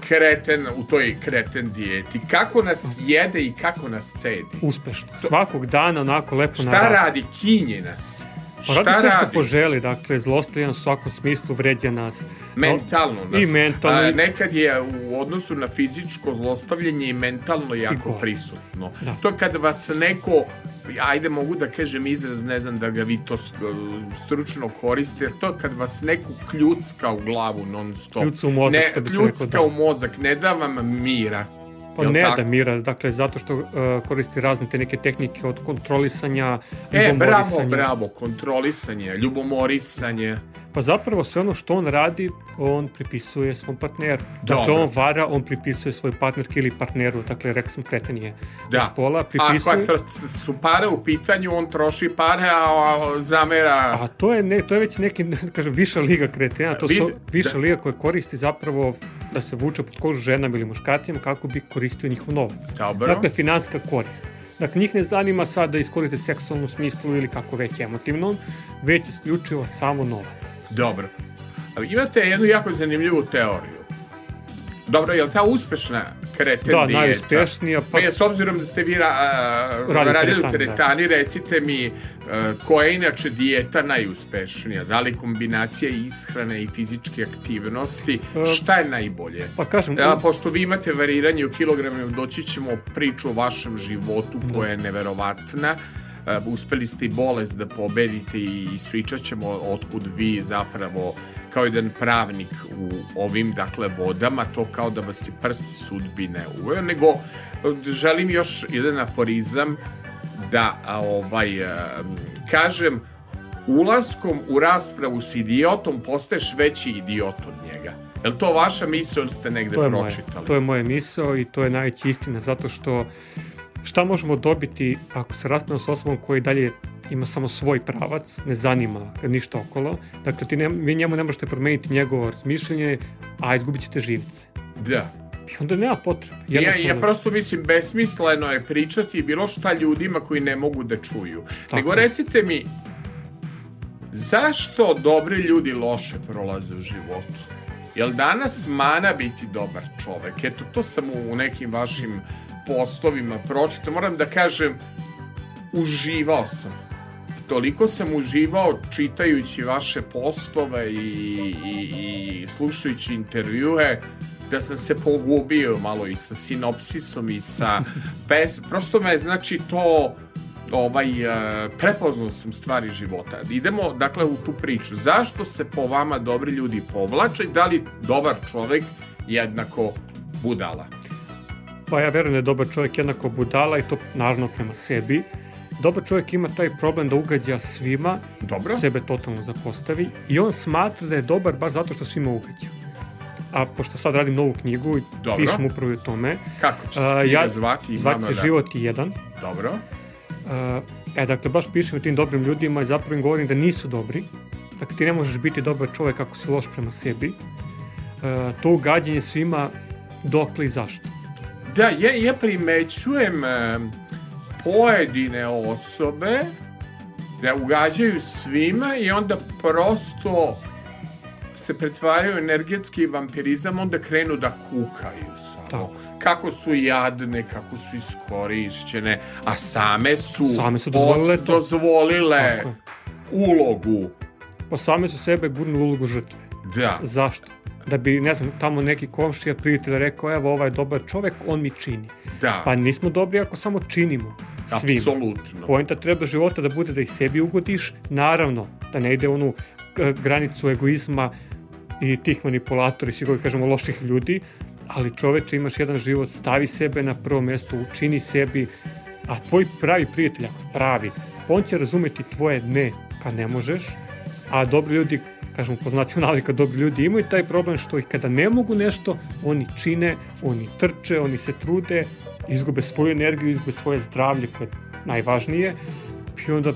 kreten u toj kreten dijeti? Kako nas jede i kako nas cedi? Uspešno. Svakog dana onako lepo Šta naradi. radi? Kinje nas. Pa radi sve što radi? poželi, dakle, zlostavlja nas u svakom smislu, vređa nas. Mentalno nas. I mentalno. A, nekad je u odnosu na fizičko zlostavljanje i mentalno jako gore. prisutno. Da. To kad vas neko ajde mogu da kažem izraz, ne znam da ga vi to s- stručno koriste, to kad vas neko kljucka u glavu non stop. Kljuca u mozak, ne, što bi se kljucka reklo, da. u mozak, ne da vam mira. Pa Jel ne tako? da mira, dakle, zato što uh, koristi razne te neke tehnike od kontrolisanja, E, bravo, ljubomorisanja. bravo, kontrolisanje, ljubomorisanje. Pa zapravo sve ono što on radi, on pripisuje svom partneru. Dakle, Dobro. on vara, on pripisuje svoj partnerki ili partneru, dakle, rekao sam kreten je Da. iz pola, A pripisuje... kad su pare u pitanju, on troši pare, a, zamera... A to je, ne, to je već neki, kažem, viša liga kretena, to su viša da. liga koja koristi zapravo da se vuče pod kožu ženama ili muškarcima kako bi koristio njihov novac. Dobro. Dakle, finanska korist. Dakle, njih ne zanima sad da iskoriste seksualnu smislu ili kako već emotivnom, već isključivo samo novac. Dobro. Imate jednu jako zanimljivu teoriju. Dobro, je li ta uspešna kreten Da, najuspešnija, Pa pa je, s obzirom da ste vi ra, a, Radi radili u teretani, teretani, recite mi a, koja je inače dijeta najuspešnija? Da li kombinacija ishrane i fizičke aktivnosti? E, Šta je najbolje? pa kažem, A, pošto vi imate variranje u kilogramima, doći ćemo priču o vašem životu koja je neverovatna. E, uspeli ste i bolest da pobedite i ispričat ćemo otkud vi zapravo kao jedan pravnik u ovim dakle vodama, to kao da vas je prst sudbine uveo, nego e, želim još jedan aforizam da a, ovaj e, kažem ulaskom u raspravu s idiotom postaješ veći idiot od njega. Je li to vaša misla ili ste negde to je, moje, pročitali? to je moje misao i to je najveća istina, zato što šta možemo dobiti ako se raspravimo s osobom koji dalje ima samo svoj pravac, ne zanima ništa okolo. Dakle, ti ne, vi njemu ne možete promeniti njegovo razmišljanje, a izgubit ćete živce. Da. I onda nema potrebe. Ja, ja prosto mislim, besmisleno je pričati bilo šta ljudima koji ne mogu da čuju. Tako Nego recite mi, zašto dobri ljudi loše prolaze u životu? Jel danas mana biti dobar čovek? Eto, to sam u nekim vašim postovima pročitao. Moram da kažem, uživao sam. Toliko sam uživao čitajući vaše postove i, i, i slušajući intervjue da sam se pogubio malo i sa sinopsisom i sa pes... Prosto me, znači, to ovaj, e, prepoznao sam stvari života. Idemo, dakle, u tu priču. Zašto se po vama dobri ljudi povlače i da li dobar čovek jednako budala? Pa ja verujem da je dobar čovjek jednako budala i to naravno prema sebi. Dobar čovjek ima taj problem da ugađa svima, Dobro? sebe totalno zapostavi i on smatra da je dobar baš zato što svima ugađa. A pošto sad radim novu knjigu i Dobro. pišem upravo i o tome, Kako će se A, knjiga ja- zvati? zvat Imamo se da- Život je jedan. Dobro. Uh, e, dakle, baš pišem o tim dobrim ljudima i zapravo im govorim da nisu dobri. Dakle, ti ne možeš biti dobar čovjek ako si loš prema sebi. Uh, to ugađanje svima dokle i zašto. Da, ja, ja primećujem pojedine osobe da ugađaju svima i onda prosto se pretvaraju energetski vampirizam, onda krenu da kukaju samo. Tako. Kako su jadne, kako su iskorišćene, a same su, Same su dozvolile os- dozvolile ulogu. Pa same su sebe gurnuli u ulogu žrtve. Da. Zašto? Da bi, ne znam, tamo neki komšija prijatelj rekao, evo, ovaj je dobar čovjek, on mi čini. Da, Pa nismo dobri ako samo činimo svima. apsolutno. Poenta treba života da bude da i sebi ugodiš, naravno, da ne ide onu k- granicu egoizma i tih manipulatora i svi koji kažemo loših ljudi, ali čoveče imaš jedan život, stavi sebe na prvo mjesto, učini sebi, a tvoj pravi prijatelj, pravi, pa on će razumeti tvoje ne kad ne možeš, a dobri ljudi, kažemo po znacima navika, dobri ljudi imaju taj problem što i kada ne mogu nešto, oni čine, oni trče, oni se trude, izgube svoju energiju, izgube svoje zdravlje koje je najvažnije i onda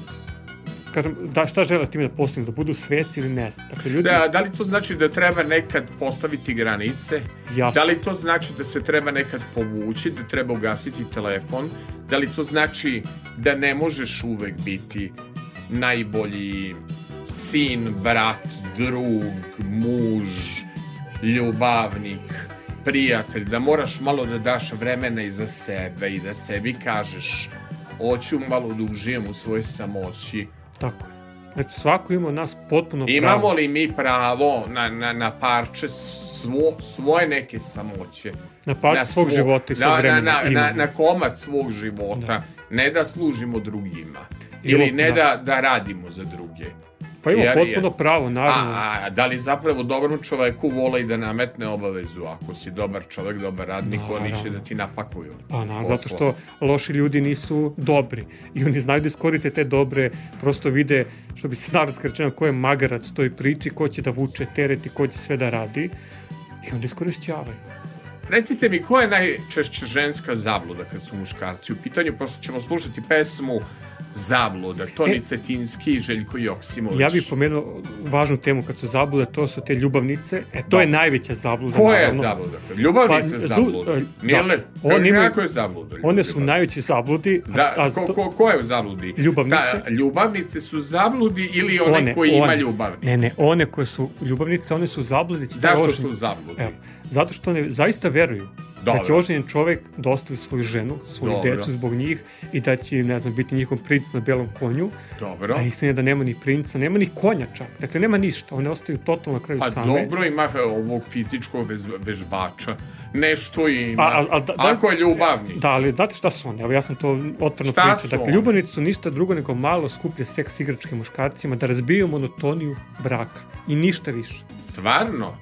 kažem, da, šta žele time da postignu, da budu sveci ili ne znam. Dakle, ljudi, Da, da li to znači da treba nekad postaviti granice? jasno, Da li to znači da se treba nekad povući, da treba ugasiti telefon? Da li to znači da ne možeš uvek biti najbolji sin, brat, drug, muž, ljubavnik, prijatelj, da moraš malo da daš vremena i za sebe i da sebi kažeš hoću malo da užijem u svojoj samoći. tako je. Znači, svako ima od nas potpuno Imamo pravo. li mi pravo na, na, na parče svo, svoje neke samoće? Na par na svog svo- života i svog na, vremena. Na, na, na, imamo. na komad svog života. Da. Ne da služimo drugima. Ili- Ili ne da. da, da radimo za druge. Pa ima jer je- potpuno pravo, naravno. A, a da li zapravo dobrom čoveku vola i da nametne obavezu? Ako si dobar čovek, dobar radnik, oni će Naravno. da ti napakuju. Pa naravno, zato što loši ljudi nisu dobri i oni znaju da iskoriste te dobre, prosto vide, što bi se narodski rečeno, ko je magarac toj priči, ko će da vuče teret i ko će sve da radi i onda iskorišćavaju. Recite mi, koja je najčešće ženska zabluda kad su muškarci u pitanju, pošto ćemo slušati pesmu Zabluda, Toni E. Cetinski i Željko Joksimović. Ja bih pomenuo važnu temu kad su zablude, to su te ljubavnice. E, to Da. je najveća zabluda. Koja je naravno. zabluda? Ljubavnica Pa, zabluda. e, da. li? Oni imaju- Kako je zabluda? One su najveći zabludi. a- Za, a ko, to- ko, ko je u zabludi? Ljubavnice. Ta, ljubavnice su zabludi ili one, koji ima ljubavnice? Ne, ne, one koje su ljubavnice, one su zabludice. Zašto su zabludi? Evo, zato što one zaista veruju da će Dobro. oženjen čovek da ostavi svoju ženu, svoju Dobro. decu zbog njih i da će, ne znam, biti njihov princ na belom konju, Dobro. a istina je da nema ni princa, nema ni konja čak. Dakle, nema ništa, one ostaju totalno na kraju Pa same. dobro ima ovog fizičkog vežbača. Nešto ima. A- a- a da- da- Ako je ljubavnica. Da, ali znate šta su one? Evo ja sam to otvorno Šta pričao. Dakle, ljubavnice su ništa drugo nego malo skuplje seks igračke muškarcima da razbiju monotoniju braka. I ništa više. Stvarno?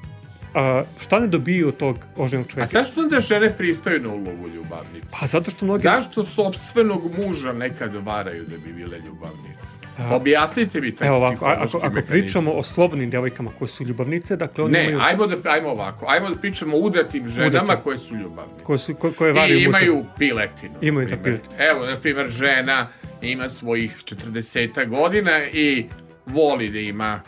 A, šta ne dobiju od tog oženog A čoveka? zašto onda žene pristaju na ulogu ljubavnice? Pa zato što mnogi... Zašto sobstvenog muža nekad varaju da bi bile ljubavnice? A- Objasnite mi taj Evo ovako, a- ako, ako mehanizam. pričamo o slobodnim devojkama koje su ljubavnice, dakle one Ne, imaju... ajmo da ajmo ovako. Ajmo da pričamo o udatim ženama Udatim. koje su ljubavne. Koje, su, ko, koje varaju I muža. imaju piletinu. na Imaju da piletinu. Evo, na primjer, žena ima svojih 40 godina i voli da ima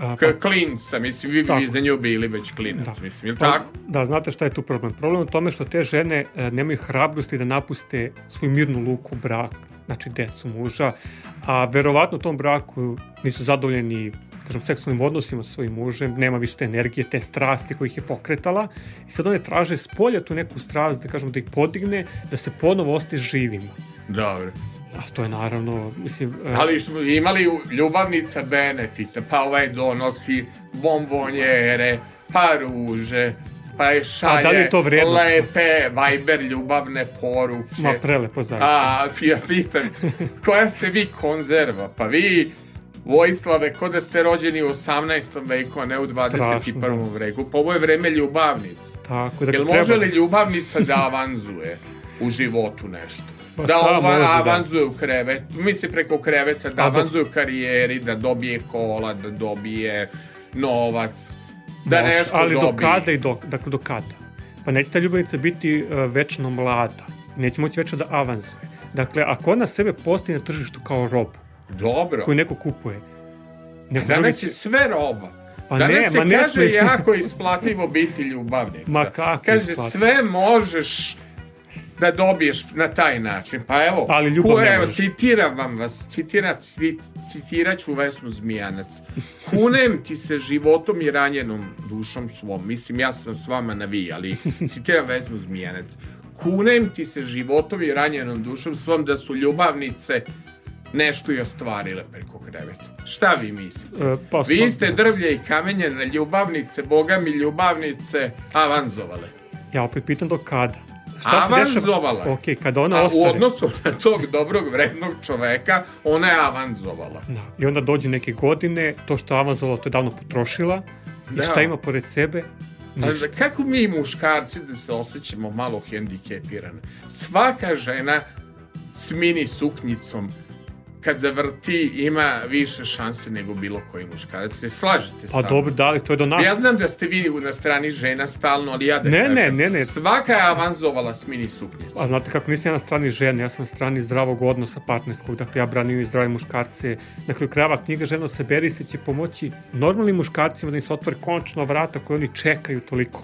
A, K klinca, mislim, vi bi za nju bili već klinac, Da. mislim, je li Pa, tako? Da, znate šta je tu problem? Problem je u tome što te žene e, nemaju hrabrosti da napuste svoju mirnu luku, brak, znači decu, muža, a verovatno u tom braku nisu zadovoljeni kažem, seksualnim odnosima sa svojim mužem, nema više te energije, te strasti koje ih je pokretala i sad one traže s polja tu neku strast, da kažemo da ih podigne, da se ponovo ostaje živima. Dobro. A to je naravno, mislim... e, Ali što imali ljubavnica benefita, pa ovaj donosi bombonjere, pa ruže, pa je šalje da je to vredno? lepe Viber ljubavne poruke. Ma prelepo zaista. A, ja pitam, koja ste vi konzerva? Pa vi, Vojislave, ko da ste rođeni u 18. veku, a ne u 21. Strašno, da. veku. Pa ovo je vreme ljubavnica. Tako da Jel može li ljubavnica da avanzuje u životu nešto? Pa da može, da. avanzuje u krevet, misli preko kreveta, da A do- avanzuje u karijeri, da dobije kola, da dobije novac, da Može, nešto ali do dobije. kada i do, dakle do kada? Pa neće ta ljubavnica biti uh, večno mlada. Neće moći večno da avanzuje. Dakle, ako ona sebe postaje na tržištu kao robu, Dobro. koju neko kupuje, neko Danas drugi je sve roba. Pa Danas ne, se ma ne kaže jako isplativo biti ljubavnica. Ma kako Kaže, isplativo? sve možeš da dobiješ na taj način. Pa evo, Ali ljubav ku- evo citiram vam vas, citira, ci- citirat ću Vesnu Zmijanac. Kunem ti se životom i ranjenom dušom svom. Mislim, ja sam s vama na vi, ali citiram Vesnu Zmijanac. Kunem ti se životom i ranjenom dušom svom da su ljubavnice nešto i ostvarile preko kreveta. Šta vi mislite? E, pa Vi ste drvlje i kamenje na ljubavnice, boga mi ljubavnice avanzovale. Ja opet pitam do kada? Šta se Avanzovala je. Ok, kada ona A u odnosu na tog dobrog, vrednog čoveka, ona je avanzovala. Da. I onda dođe neke godine, to što je avanzovala, to je davno potrošila. Da. I šta ima pored sebe? Ništa. Ali kako mi muškarci da se osjećamo malo hendikepirane? Svaka žena s mini suknjicom kad zavrti ima više šanse nego bilo koji muškarac. Se slažete sa Pa dobro, da li, to je do nas. Ja znam da ste vi na strani žena stalno, ali ja da Ne, kažem. ne, ne, ne. Svaka je avanzovala s mini suknjicom. A znate kako nisam ja na strani žene, ja sam na strani zdravog odnosa partnerskog, dakle ja branim i zdrave muškarce. Na kraju krajeva knjiga Ženo saberi se će pomoći normalnim muškarcima da im se otvore končno vrata koje oni čekaju toliko.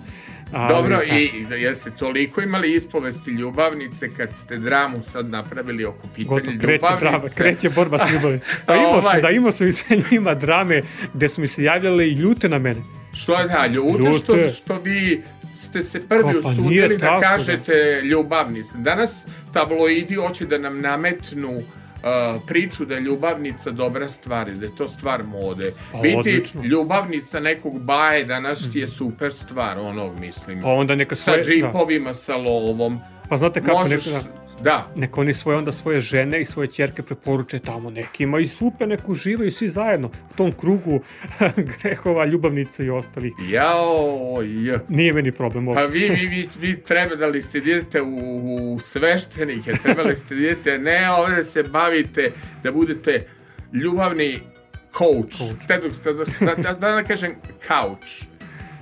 Ali, Dobro, da. i jeste toliko imali ispovesti ljubavnice kad ste dramu sad napravili oko pitanja Gotovo, kreće ljubavnice? drama, kreće borba s ljubavim. Pa imao Ovaj. sam, da imao sam i sa njima drame gde su mi se javljale i ljute na mene. Što je da, ljute, što, Ljute. što vi ste se prvi Kao, pa usudili da da. kažete ljubavnice. Danas tabloidi hoće da nam nametnu uh, priču da je ljubavnica dobra stvar da je to stvar mode. Pa, Biti odlično. ljubavnica nekog baje danas ti je super stvar, onog mislim. Pa onda neka sa svoje... Da. džipovima, sa lovom. Pa znate kako, Možeš, neka, da, neka oni svoje onda svoje žene i svoje ćerke preporuče tamo nekima i super, neko uživaju svi zajedno u tom krugu grehova, ljubavnica i ostalih. jao, j. Nije meni problem Pa uopšte. vi, vi, vi, vi trebali ste da idete u, u sveštenike, trebali ste da idete, ne ovde se bavite, da budete ljubavni coach. Coach. Te ste- da, da, da, da kažem couch.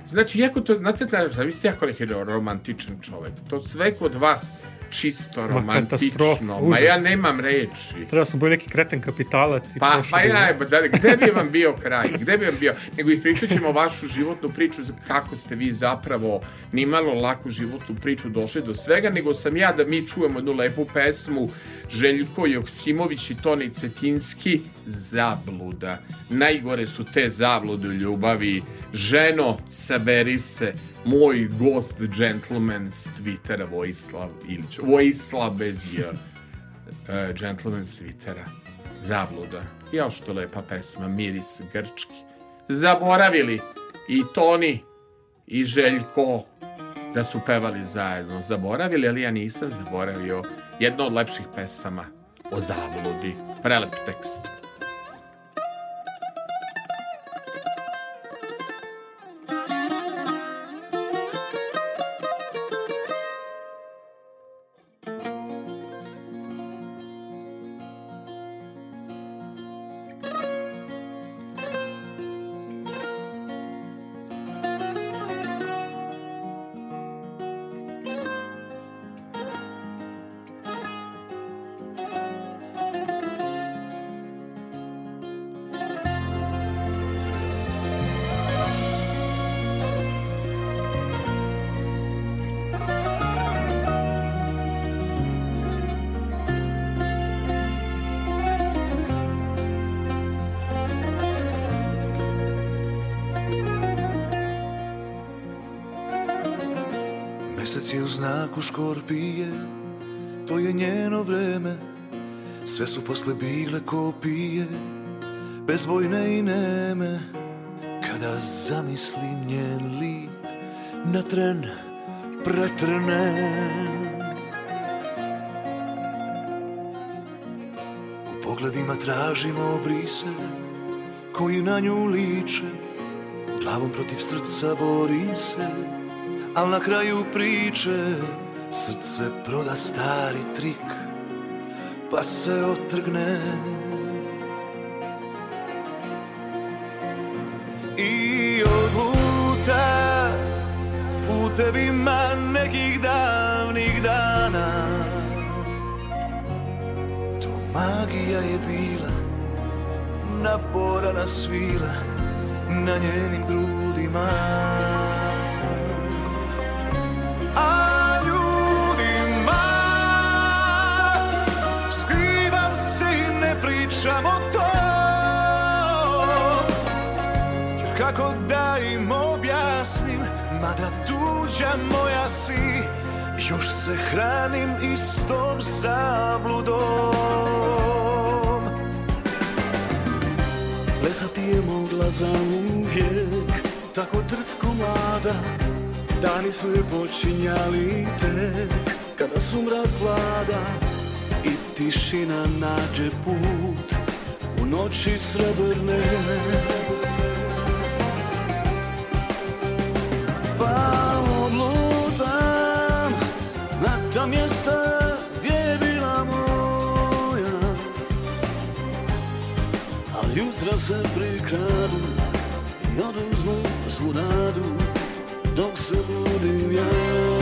Znači, jako to, znate, znaš, da vi ste jako neki romantičan čovek. To sve kod vas čisto romantično. Ma užas. ja nemam reči. Treba sam bio neki kreten kapitalac i Pa, pa ja, da, gde bi vam bio kraj? Gde bi vam bio? Nego ispričat ćemo vašu životnu priču za kako ste vi zapravo nimalo laku životnu priču došli do svega, nego sam ja da mi čujemo jednu lepu pesmu Željko Joksimović i Toni Cetinski Zabluda. Najgore su te zablude u ljubavi. Ženo, saberi se, moj gost gentleman s Twittera Vojislav Ilić. Vojislav bez J. Uh, gentleman s Twittera. Zabluda. Jao što lepa pesma, miris grčki. Zaboravili i Toni i Željko da su pevali zajedno. Zaboravili, ali ja nisam zaboravio jedno od lepših pesama o zabludi. Prelep tekst. Škorpije, to je njeno vreme, sve su posle bile kopije, bezbojne i neme, kada zamislim njen lik na tren pretrne. U pogledima tražimo obrise koji na nju liče, glavom protiv srca borim se, al na kraju priče srce proda stari trik, pa se otrgne. I odluta putevima nekih davnih dana To magija je bila Naporana svila Na njenim grudima A i ne pričam o to. Jer kako da im objasnim Mada tuđa moja si Još se hranim istom zabludom. Plesati je mogla za uvijek Tako drsko mlada Dani su je počinjali tek Kada su mrak vlada tišina nađe put U noći srebrne. Pa odlutam Na ta mjesta gdje je bila moja. Al jutra se prikradu I oduzmu svu nadu Dok se budim ja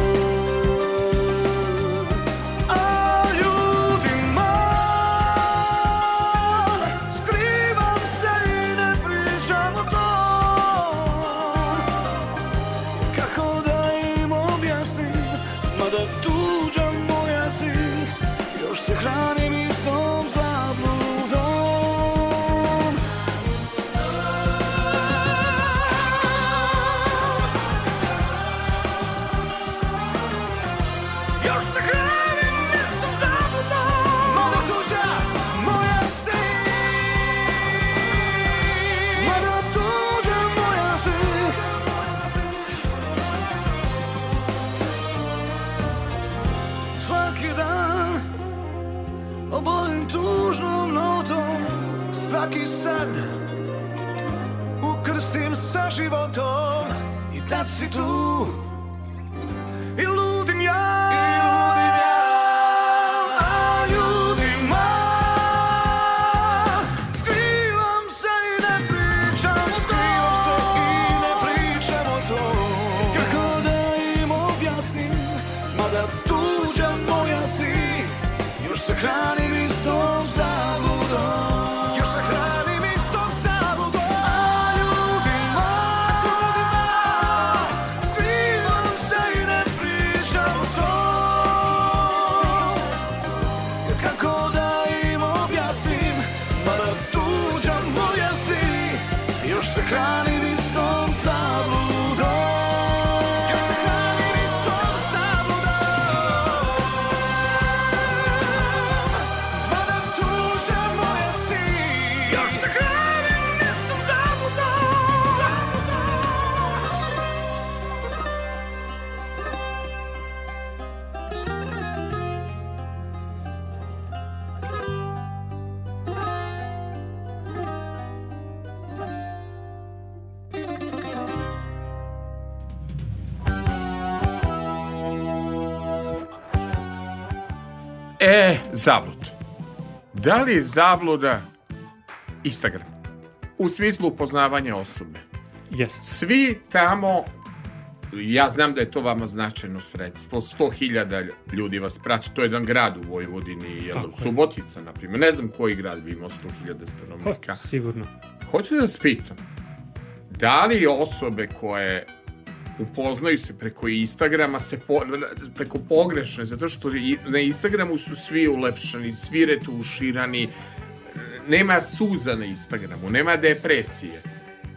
San ukrstim sa životom I tad si tu Da li je zabluda Instagram? U smislu upoznavanja osobe. Yes. Svi tamo, ja znam da je to vama značajno sredstvo, 100.000 ljudi vas prati, to je jedan grad u Vojvodini, jel. Subotica, na primjer. Ne znam koji grad bi imao 100.000 stanovnika. Pa, sigurno. Hoću da vas pitam, da li osobe koje upoznaju se preko Instagrama se po, preko pogrešne, zato što na Instagramu su svi ulepšani, svi retuširani, nema suza na Instagramu, nema depresije.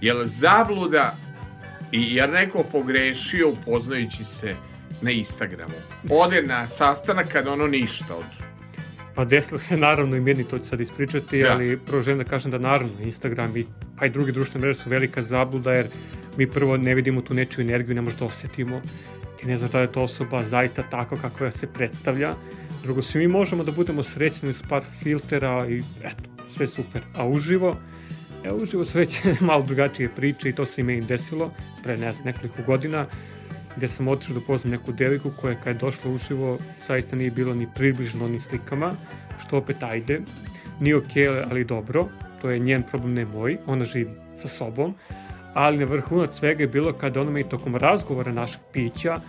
Jel zabluda i jer neko pogrešio upoznajući se na Instagramu. Ode na sastanak kada ono ništa od... Pa desilo se naravno i meni, to ću sad ispričati, Da. ali prvo želim da kažem da naravno Instagram i pa i druge društvene mreže su velika zabluda jer mi prvo ne vidimo tu nečiju energiju, ne možemo da osetimo. Ti ne znaš da je to osoba zaista tako kakva se predstavlja. Drugo, svi mi možemo da budemo srećni uz par filtera i eto, sve super. A uživo, e, uživo su već malo drugačije priče i to se i meni desilo pre ne znam, nekoliko godina gde sam otišao da poznam neku devojku koja kad je došla uživo zaista nije bilo ni približno ni slikama, što opet ajde, nije okej, ali dobro, to je njen problem, ne moj, ona živi sa sobom, ali na vrhunac svega je bilo kada ona me tokom razgovora našeg pića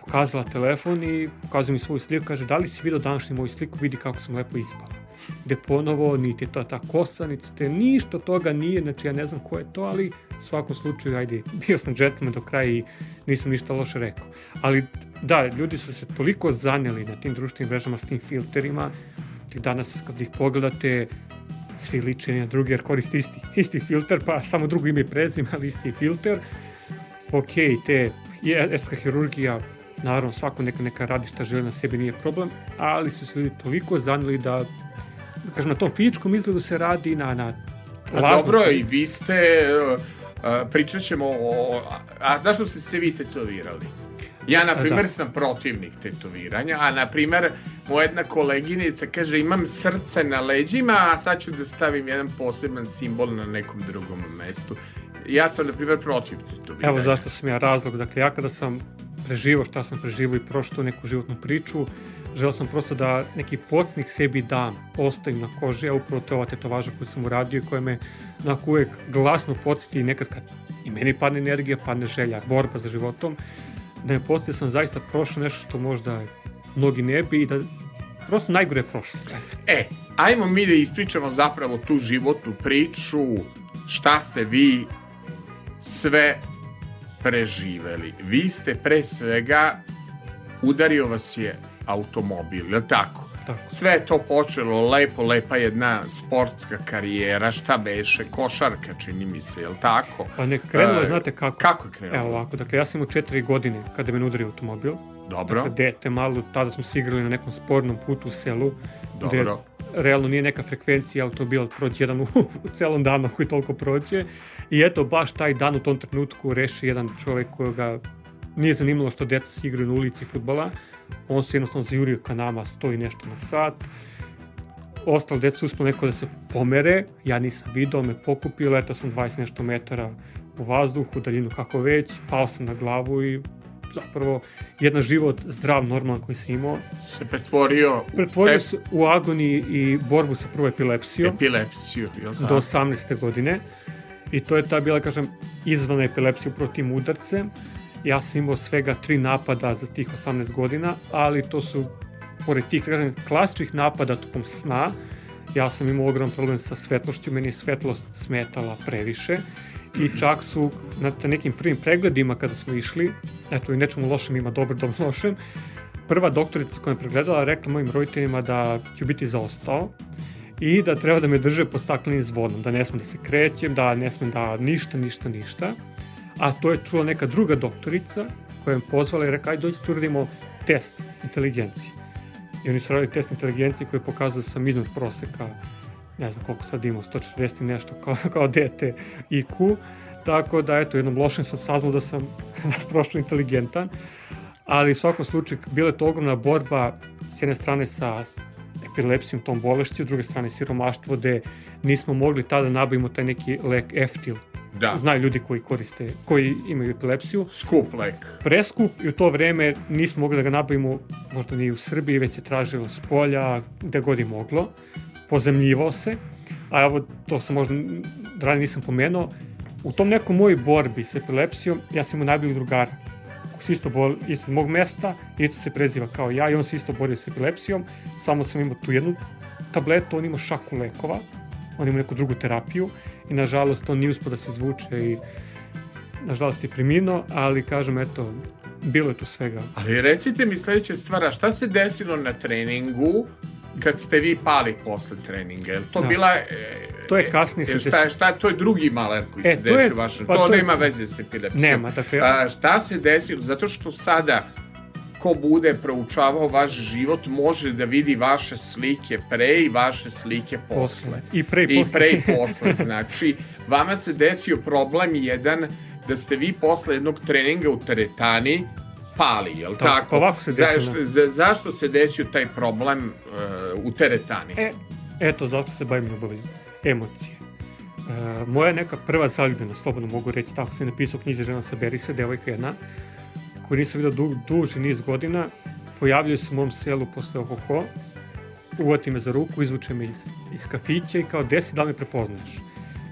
pokazala telefon i pokazuje mi svoju sliku, kaže da li si vidio današnju moju sliku, vidi kako sam lepo ispala. Gde ponovo, niti to ta kosanica, te ništa toga nije, znači ja ne znam ko je to, ali u svakom slučaju, ajde, bio sam džentlmen do kraja i nisam ništa loše rekao. Ali da, ljudi su se toliko zanjeli na tim društvenim mrežama s tim filterima, da danas kad ih pogledate, svi liče na drugi jer koriste isti, isti filter, pa samo drugo ime i prezime, ali isti filter. Ok, te je estetska hirurgija, naravno svako neka, neka radi šta želi na sebi, nije problem, ali su se ljudi toliko zanjeli da, da kažem, na tom fizičkom izgledu se radi na, na lažnom- dobro, i vi ste, uh, uh, pričat ćemo o... A, zašto ste se vi tetovirali? Ja, na A, primer, da. sam protivnik tetoviranja, a, na primer, moja jedna koleginica kaže imam srce na leđima, a sad ću da stavim jedan poseban simbol na nekom drugom mestu. Ja sam, na primer, protiv tetoviranja. Evo zašto sam ja razlog. Dakle, ja kada sam preživao šta sam preživao i prošao neku životnu priču, želeo sam prosto da neki podsnik sebi dam, ostavim na koži, a upravo to je ova tetovaža koju sam uradio i koja me onako uvek glasno podsjeti i nekad kad i meni padne energija, padne želja, borba za životom, da me podsjeti da sam zaista prošao nešto što možda mnogi ne bi i da prosto najgore je prošlo. E, ajmo mi da ispričamo zapravo tu životnu priču, šta ste vi sve preživeli. Vi ste pre svega, udario vas je automobil, je li tako? Tako. Sve je to počelo lepo, lepa jedna sportska karijera, šta beše, košarka čini mi se, je li tako? Pa ne, krenulo je, E, znate kako? Kako je krenulo? Evo ovako, dakle, ja sam imao četiri godine kada me udario automobil. Dobro, Dakle, dete malo, tada smo se igrali na nekom spornom putu u selu. gde dobro. realno nije neka frekvencija automobila prođe jedan u, u celom danu koji toliko prođe. I eto, baš taj dan u tom trenutku reši jedan čovek koga nije zanimalo što deca se igraju na ulici futbala. On se jednostavno zajurio ka nama, stoji nešto na sat. Ostalo deca su uspelo neko da se pomere, ja nisam video, me pokupio, letao sam 20 nešto metara u vazduhu, daljinu kako već, pao sam na glavu i zapravo jedan život zdrav, normalan koji sam imao, Se pretvorio pretvorio se u agoniji i borbu sa prvo epilepsijom epilepsiju, je li do tako? 18. godine. I to je ta bila, kažem, izvana epilepsija upravo tim udarcem. Ja sam imao svega tri napada za tih 18 godina, ali to su, pored tih, kažem, klasičnih napada tokom sna, ja sam imao ogroman problem sa svetlošću, meni je svetlost smetala previše i čak su na nekim prvim pregledima kada smo išli, eto i nečemu lošem ima dobro, dobro lošem, prva doktorica koja me pregledala rekla mojim roditeljima da ću biti zaostao i da treba da me drže pod staklenim zvonom, da ne smem da se krećem, da ne smem da ništa, ništa, ništa. A to je čula neka druga doktorica koja me pozvala i rekla, ajde dođi tu uradimo test inteligencije. I oni su radili test inteligencije koji je pokazao da sam iznad proseka, ne znam koliko sad imao, 140 i nešto kao, kao dete IQ. Tako da, eto, jednom lošem sam saznao da sam prošlo inteligentan. Ali u svakom slučaju, bila je to ogromna borba s jedne strane sa epilepsijom, tom bolešću, s druge strane siromaštvo, gde nismo mogli tada da nabavimo taj neki lek Eftil. Da, Znaju ljudi koji koriste, koji imaju epilepsiju. skup lek. Preskup i u to vreme nismo mogli da ga nabavimo, možda ni u Srbiji, već se tražilo s polja, gde god je moglo. Pozemljivao se. A evo, to sam možda ranije nisam pomenuo, u tom nekom mojoj borbi sa epilepsijom, ja sam imao najboljeg drugara se isto, bol, isto mog mesta, isto se preziva kao ja i on se isto borio sa epilepsijom, samo sam imao tu jednu tabletu, on imao šaku lekova, on imao neku drugu terapiju i nažalost on nije uspio da se izvuče i nažalost je preminuo, ali kažem eto, bilo je tu svega. Ali recite mi sledeća stvar, šta se desilo na treningu kad ste vi pali posle treninga? Je to Da. bila... E, To je kasnije se e, šta, šta, to je drugi maler koji E, se desio vašem. pa to, to nema veze sa epilepsijom. Nema, dakle, A, šta se desilo? Zato što sada ko bude proučavao vaš život može da vidi vaše slike pre i vaše slike posle. I pre i I posle. pre i posle. Znači, vama se desio problem jedan da ste vi posle jednog treninga u teretani pali, jel Da, tako? ovako se desilo, Zašto, za, zašto se desio taj problem uh, u teretani? E, eto, zašto se bavim ljubavlju. Emocije. E, moja neka prva zaljubljenost, slobodno mogu reći, tako sam napisao knjizi Žena saberi se, devojka jedna, koju nisam vidio du, duži niz godina, pojavljuje se u mom selu posle ohoho, uvati me za ruku, izvuče me iz, iz kafića i kao, desi, da li me prepoznaješ?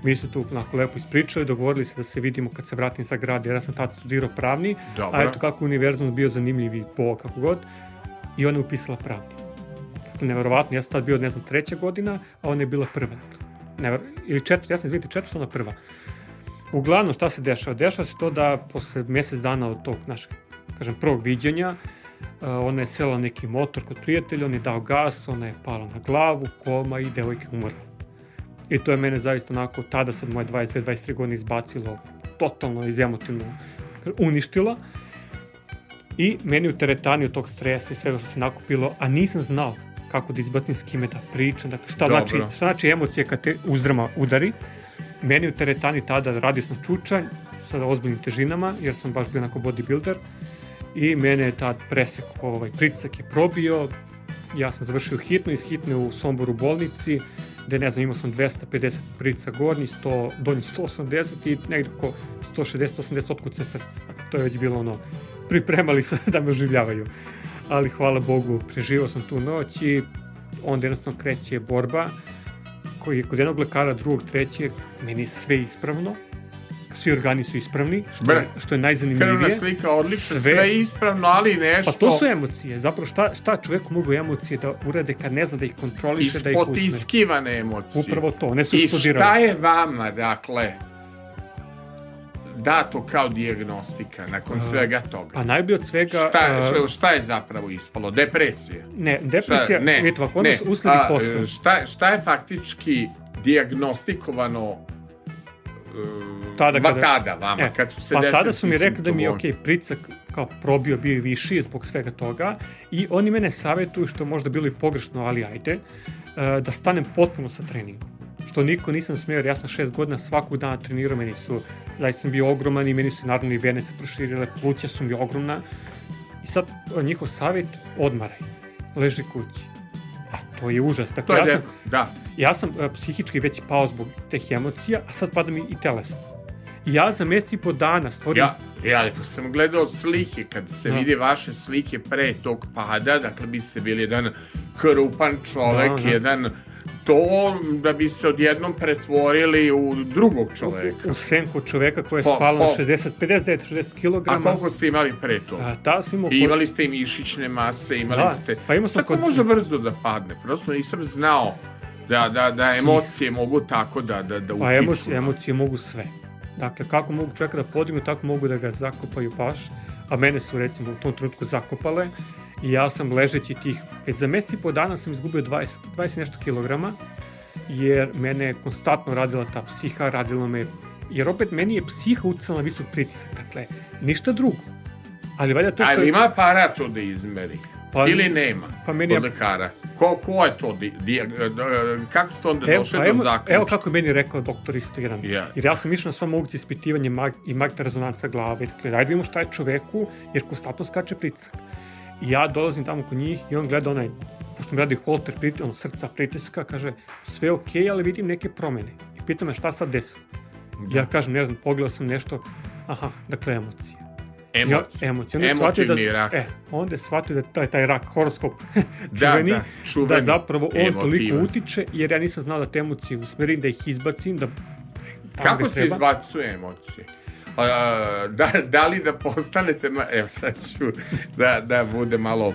Mi smo tu onako lepo ispričali, dogovorili se da se vidimo kad se vratim sa grada, jer ja sam tad studirao pravni, Dobro. a eto kako univerzum bio zanimljiv i po kako god, i ona je upisala pravni. Dakle, neverovatno, ja sam tad bio, ne znam, treća godina, a ona je bila prva. Dakle, never, ili četvrta, ja sam izvinite, četvrta, ona prva. Uglavnom, šta se dešava? Dešava se to da posle mesec dana od tog našeg, kažem, prvog viđenja, uh, ona je sela neki motor kod prijatelja, on je dao gas, ona je pala na glavu, koma i devojka umrla. I to je mene zaista onako, tada sad moje 22-23 godine izbacilo totalno iz emotivno uništila. I meni u teretani od tog stresa i svega što se nakupilo, a nisam znao kako da izbacim s kime da pričam, dakle šta Dobro. znači, šta znači emocije kad te uzdrama udari. Meni u teretani tada radio sam čučanj sa ozbiljnim težinama, jer sam baš bio onako bodybuilder i mene je tad presek, ovaj, pritisak je probio, ja sam završio hitno, iz hitne u Somboru bolnici, gde ne znam, imao sam 250 pritisak gornji, 100, donji 180 i negde oko 160-80 otkuce srca. Dakle, to je već bilo ono, pripremali su da me oživljavaju. Ali hvala Bogu, preživao sam tu noć i onda jednostavno kreće borba koji je kod jednog lekara, drugog, trećeg, meni sve ispravno, svi organi su ispravni, što, je, što je Krvna najzanimljivije. slika odlična, Sve- sve, ispravno, ali nešto... Pa to su emocije. Zapravo šta, šta čoveku mogu emocije da urade kad ne zna da ih kontroliše, da ih usme. Ispotiskivane emocije. Upravo to, one su I šta je vama, dakle, dato kao dijagnostika nakon A, svega toga? Pa najbolje od svega... šta, šta, šta je zapravo ispalo? Depresija? ne, depresija, Šta- ne, vidite, ako ne. usledi posle. Šta, šta je faktički dijagnostikovano uh, Tada kada- tada vama, E, kad su se pa desili tada su mi rekli da mi je ok, pricak kao probio bio i viši zbog svega toga i oni mene savjetuju, što možda bilo i pogrešno, ali ajde, e, da stanem potpuno sa treningom. Što niko nisam smeo, jer ja sam šest godina svakog dana trenirao, meni su, zaista sam bio ogroman i meni su naravno i vene se proširile, pluća su mi ogromna. I sad e, njihov savjet, odmaraj, leži kući. To je užas. Dakle, To je ja sam, da. ja sam e, psihički već pao zbog teh emocija, a sad pada mi i telesno. I ja za mesec i po dana stvorim... Ja, ja sam gledao slike, kad se Da. vidi vaše slike pre tog pada, dakle biste bili jedan krupan čovek, Da, da. jedan to da bi se odjednom pretvorili u drugog čoveka. u senku čoveka koja je Po- spala na po- 60, 59-60 kg. A koliko ste imali pre to? A, ta imao... I imali ste i mišićne mase, imali Da, ste... pa imao sam Tako kod- može brzo da padne, prosto nisam znao da, da, da emocije mogu tako da, da, da Pa utiču. emocije, emocije mogu sve. Dakle, kako mogu čovjeka da podignu, tako mogu da ga zakopaju baš. A mene su recimo u tom trenutku zakopale i ja sam ležeći tih, već za mesec i po dana sam izgubio 20, 20 i nešto kilograma, jer mene je konstantno radila ta psiha, radilo me, jer opet meni je psiha uticala na visok pritisak, dakle, ništa drugo. Ali valjda to što... Ali ima aparat to da izmeri? Pa- Ili nema? pa meni kod lekara. Ko, ko je to? Di, di, kako ste onda Evo, došli pa do evo, zaključka? evo kako je meni rekao doktor isto jedan. Ja. Jer ja sam išao na sva moguće ispitivanje mag, i magnetna rezonanca glave. Dakle, daj da vidimo šta je čoveku, jer konstantno skače pritisak. И ја долазим таму кон нив и он гледа онај, пошто ми ради холтер, притилно срца, притиска, каже, све окей, okay, але видим неке промени. И питаме шта се десило. Да. Ја кажам, не знам, погледал сам нешто, аха, дакле емоција. Емоци. Емоци. Онде Емотивни да, рак. Е, онде свати да тај, тај рак, хороскоп, да, чувени, да, да, чувени, да заправо он Емотива. толико утиче, jer ја нисам знал да те емоции усмерим, да их избацим, да Како се избацува емоција? A, da, da li da postanete, ma, evo sad ću da, da bude malo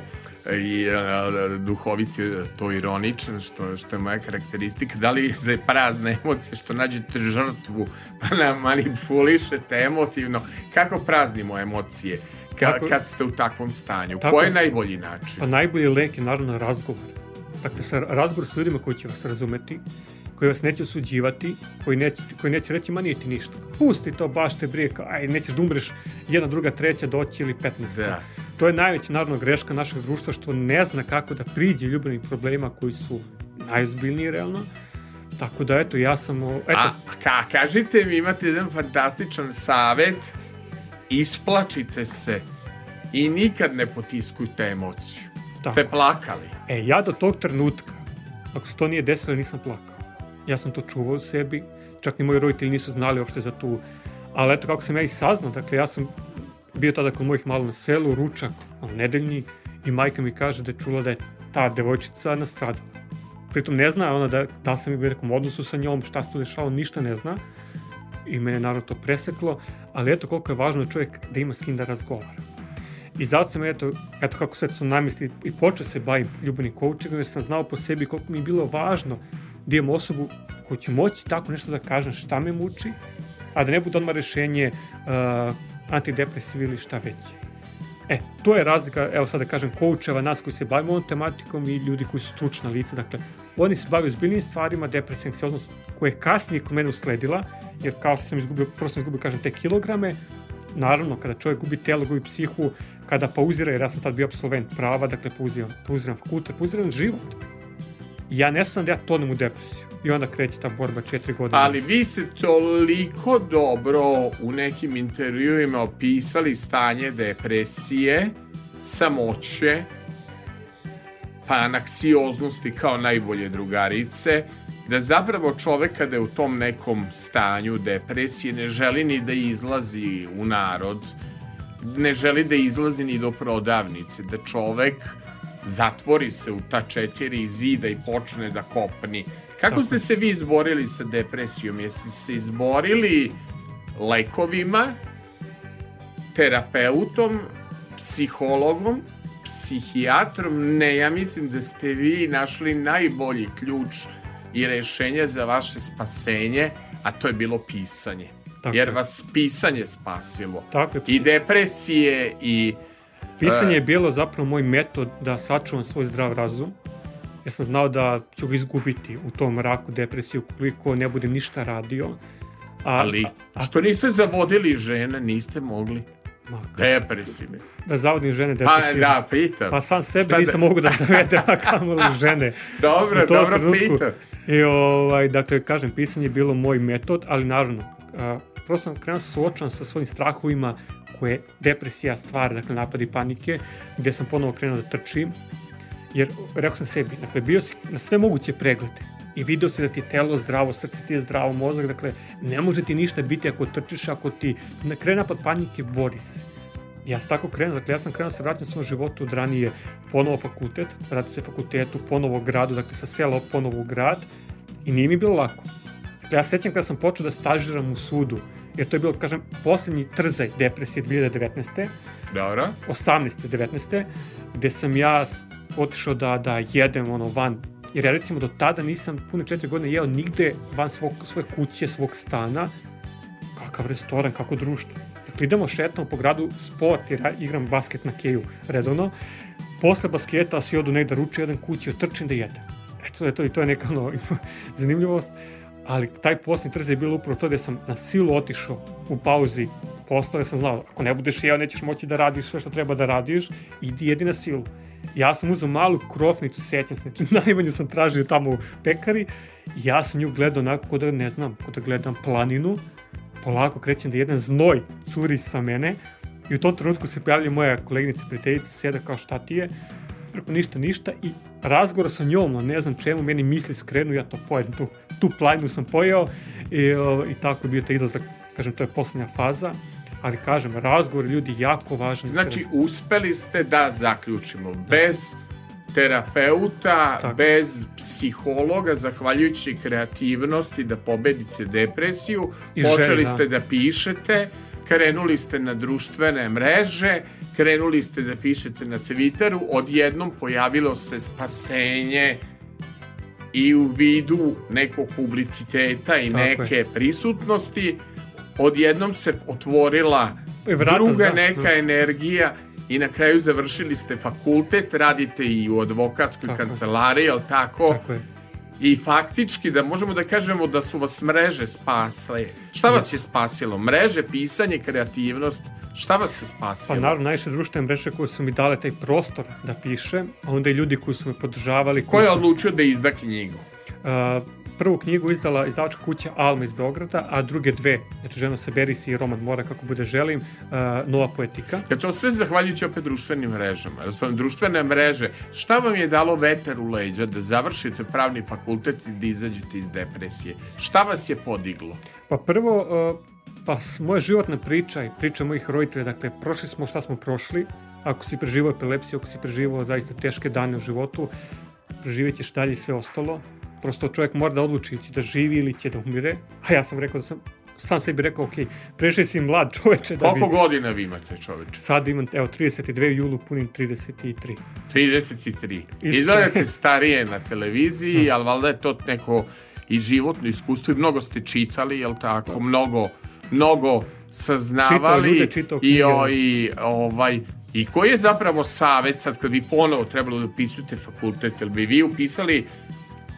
i a, duhoviti, to ironičan, što, što je moja karakteristika, da li za prazne emocije, što nađete žrtvu, pa nam manipulišete emotivno, kako praznimo emocije ka, Tako- kad ste u takvom stanju? Tako- Koji je najbolji način? Pa najbolji lek je naravno razgovor. Dakle, sa razgovor sa ljudima koji će vas razumeti, koji vas neće osuđivati, koji neće, koji neće reći, ma nije ti ništa. Pusti to, baš te brije, kao, aj, nećeš da umreš jedna, druga, treća, doći ili 15. Da. to je najveća naravno greška našeg društva što ne zna kako da priđe ljubavnih problema koji su najozbiljniji realno. Tako da eto, ja sam... Eto, A ka, kažite mi, imate jedan fantastičan savet, isplačite se i nikad ne potiskujte emociju. Tako. Ste plakali. E, ja do tog trenutka, ako se to nije desilo, nisam plakao. Ja sam to čuvao u sebi, čak ni moji roditelji nisu znali uopšte za tu... Ali eto, kako sam ja i saznao, dakle, ja sam bio tada kod mojih malo na selu, ručak, ono, nedeljni, i majka mi kaže da je čula da je ta devojčica nastradala. Pritom ne zna ona da, da sam u nekom odnosu sa njom, šta se tu dešava, ništa ne zna. I mene je naravno to preseklo, ali eto koliko je važno da čovjek da ima s kim da razgovara. I zato sam, eto, eto kako sve to namisli i počeo se bavim ljubavnim coachingom, jer sam znao po sebi koliko mi je bilo važno da imam osobu koja će moći tako nešto da kažem šta me muči, a da ne bude odmah rešenje uh, antidepresiv ili šta već. E, to je razlika, evo sad da kažem, koučeva, nas koji se bavimo ovom tematikom i ljudi koji su stručna lica, dakle, oni se bavaju zbiljnim stvarima, depresija, anksioznost, koja je kasnije kod mene usledila, jer kao što sam izgubio, prvo sam izgubio, kažem, te kilograme, naravno, kada čovjek gubi telo, gubi psihu, kada pauzira, jer ja sam tad bio absolvent prava, dakle, pauziram, pauziram fakultet, pauziram život. Ja ne znam da ja tonem u depresiju. I onda kreće ta borba četiri godine. Ali vi ste toliko dobro u nekim intervjuima opisali stanje depresije, samoće, pa anaksioznosti kao najbolje drugarice, da zapravo čovek kada je u tom nekom stanju depresije ne želi ni da izlazi u narod, ne želi da izlazi ni do prodavnice, da čovek zatvori se u ta četiri zida i počne da kopni. Kako ste se vi izborili sa depresijom? Jeste se izborili lekovima, terapeutom, psihologom, psihijatrom? Ne, ja mislim da ste vi našli najbolji ključ i rešenje za vaše spasenje, a to je bilo pisanje. Tako Jer je. vas pisanje spasilo. Tako je, I depresije i Pisanje E. je bilo zapravo moj metod da sačuvam svoj zdrav razum. Ja sam znao da ću ga izgubiti u tom mraku depresije ukoliko ne budem ništa radio. A, Ali, a, što niste zavodili žene, niste mogli. Depresivne. da zavodim žene Pa depresije. da, pitam. Pa sam sebe Šta da- nisam mogu da zavedem, a kamoli žene. Dobro, dobro trenutku. pitam. I ovaj, dakle, kažem, pisanje je bilo moj metod, ali naravno, a, prosto sam krenuo se suočan sa svojim strahovima koje depresija stvara, dakle napadi panike, gde sam ponovo krenuo da trčim, jer rekao sam sebi, dakle, bio si na sve moguće preglede i video si da ti je telo zdravo, srce ti je zdravo, mozak, dakle, ne može ti ništa biti ako trčiš, ako ti ne krene napad panike, bori se. Ja sam tako krenuo, dakle ja sam krenuo da se vraćam svom životu od ranije ponovo fakultet, vratio se fakultetu, ponovo gradu, dakle sa sela ponovo u grad i nije mi bilo lako. Dakle ja se sećam kada sam počeo da stažiram u sudu, jer to je bilo, kažem, poslednji trzaj depresije 2019. Dobro. 18. 19. gde sam ja otišao da, da jedem ono van jer ja recimo do tada nisam pune četiri godine jeo nigde van svog, svoje kuće, svog stana kakav restoran, kako društvo. Dakle, idemo šetamo po gradu, sport, jer ja igram basket na keju redovno. Posle basketa svi odu negde ruče, jedan kući, otrčim da jedem. Eto, eto, i to je neka ono, zanimljivost. Ali taj posljednji trz je bilo upravo to da sam na silu otišao u pauzi posla, jer sam znao, ako ne budeš jeo, nećeš moći da radiš sve što treba da radiš, idi jedi na silu. Ja sam uzao malu krofnicu, sećam se, najmanju sam tražio tamo u pekari, ja sam nju gledao onako kod da, ne znam, kod da gledam planinu, polako krećem da jedan znoj curi sa mene i u tom trenutku se pojavlja moja koleginica prijateljica, seda kao šta ti je, preko ništa, ništa i razgovor sa njom, no ne znam čemu, meni misli skrenu, ja to pojedem, tu, tu planinu sam pojeo i, o, i tako je bio taj izlazak, kažem, to je poslednja faza, ali kažem, razgovor ljudi jako važan. Znači, uspeli ste da zaključimo. Bez terapeuta, Tako. bez psihologa, zahvaljujući kreativnosti da pobedite depresiju, I počeli želji, da. ste da pišete, krenuli ste na društvene mreže, krenuli ste da pišete na Twitteru, odjednom pojavilo se spasenje i u vidu nekog publiciteta i Tako je. neke prisutnosti, odjednom se otvorila vrata, druga da. neka energija i na kraju završili ste fakultet, radite i u advokatskoj Tako je. kancelariji, jel tako? Tako je. I faktički da možemo da kažemo da su vas mreže spasle. Šta vas je spasilo? Mreže, pisanje, kreativnost. Šta vas je Pa spasilo? naravno, najviše društvene mreže koje su mi dale taj prostor da pišem, a onda i ljudi koji su me podržavali. Ko je su- odlučio da izda knjigu? A, prvu knjigu izdala izdavačka kuća Alma iz Beograda, a druge dve, znači Ženo saberi se i roman Mora kako bude želim, a, Nova poetika. Ja to sve zahvaljujući opet društvenim mrežama. Jer su vam društvene mreže, šta vam je dalo vetar u leđa da završite pravni fakultet i da izađete iz depresije? Šta vas je podiglo? Pa prvo, a, pa moja životna priča i priča mojih roditelja, dakle, prošli smo šta smo prošli, ako si preživao epilepsiju, ako si preživao zaista teške dane u životu, preživjet ćeš dalje sve ostalo. Prosto čovjek mora da odluči će da živi ili će da umire. A ja sam rekao da sam, sam sebi rekao, ok, preživio si mlad čoveče da bi... Koliko godina vi imate, čoveče? Sad imam, evo, 32 u julu, punim 33. 33. Isuse. Izgledate starije na televiziji, ali valjda je to neko i životno iskustvo i mnogo ste čitali, jel tako? Mnogo, mnogo saznavali Čitao ljude, čitao i, o, i ovaj i koji je zapravo savet sad kad bi ponovo trebalo da upisujete fakultet, jel bi vi upisali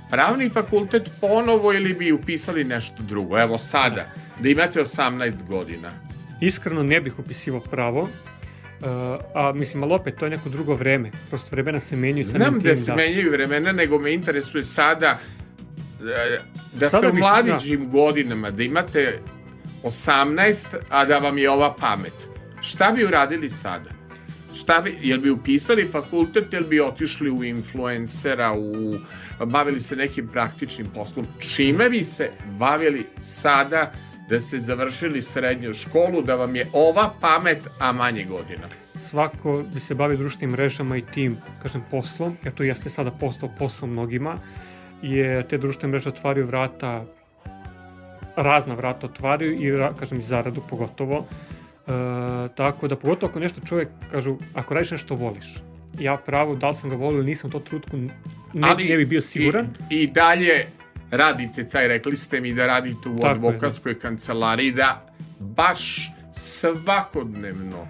pravni fakultet ponovo ili bi upisali nešto drugo? Evo sada, da imate 18 godina. Iskreno ne bih upisivao pravo, uh, a mislim, ali opet, to je neko drugo vreme. Prosto vremena se menjaju. Znam da tim se menjaju vremena, nego me interesuje sada e, da ste Sada u bih- mladiđim godinama, da imate 18, a da vam je ova pamet. Šta bi uradili sada? Šta bi, jel bi upisali fakultet, jel bi otišli u influencera, u, bavili se nekim praktičnim poslom? Čime bi se bavili sada da ste završili srednju školu, da vam je ova pamet, a manje godina? Svako bi se bavio društvenim mrežama i tim, kažem, poslom, jer to jeste sada postao posao mnogima, je te društvene mreže otvaraju vrata, razna vrata otvaraju i, kažem, i zaradu pogotovo. E, tako da, pogotovo ako nešto čovjek, kažu, ako radiš nešto voliš, ja pravo, da li sam ga volio nisam u tom trenutku, ne, ne bi bio siguran. I, I dalje radite taj, rekli ste mi da radite u Tako je, advokatskoj kancelariji, da baš svakodnevno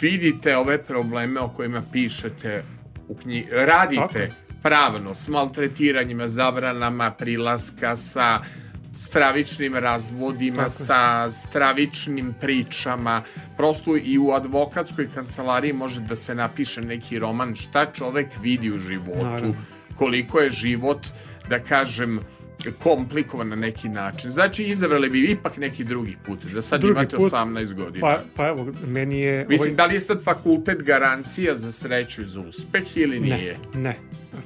vidite ove probleme o kojima pišete u knjigi. Tako Radite je. pravno s maltretiranjima, zabranama prilaska sa stravičnim razvodima, Tako sa stravičnim pričama. Prosto i u advokatskoj kancelariji može da se napiše neki roman šta čovek vidi u životu, Naravno. koliko je život, da kažem, komplikovan na neki način. Znači, izabrali bi ipak neki drugi put, da sad Drugi imate put, 18 godina. Pa, pa evo, meni je... Mislim, ovaj- da li je sad fakultet garancija za sreću i za uspeh ili nije? Ne, ne.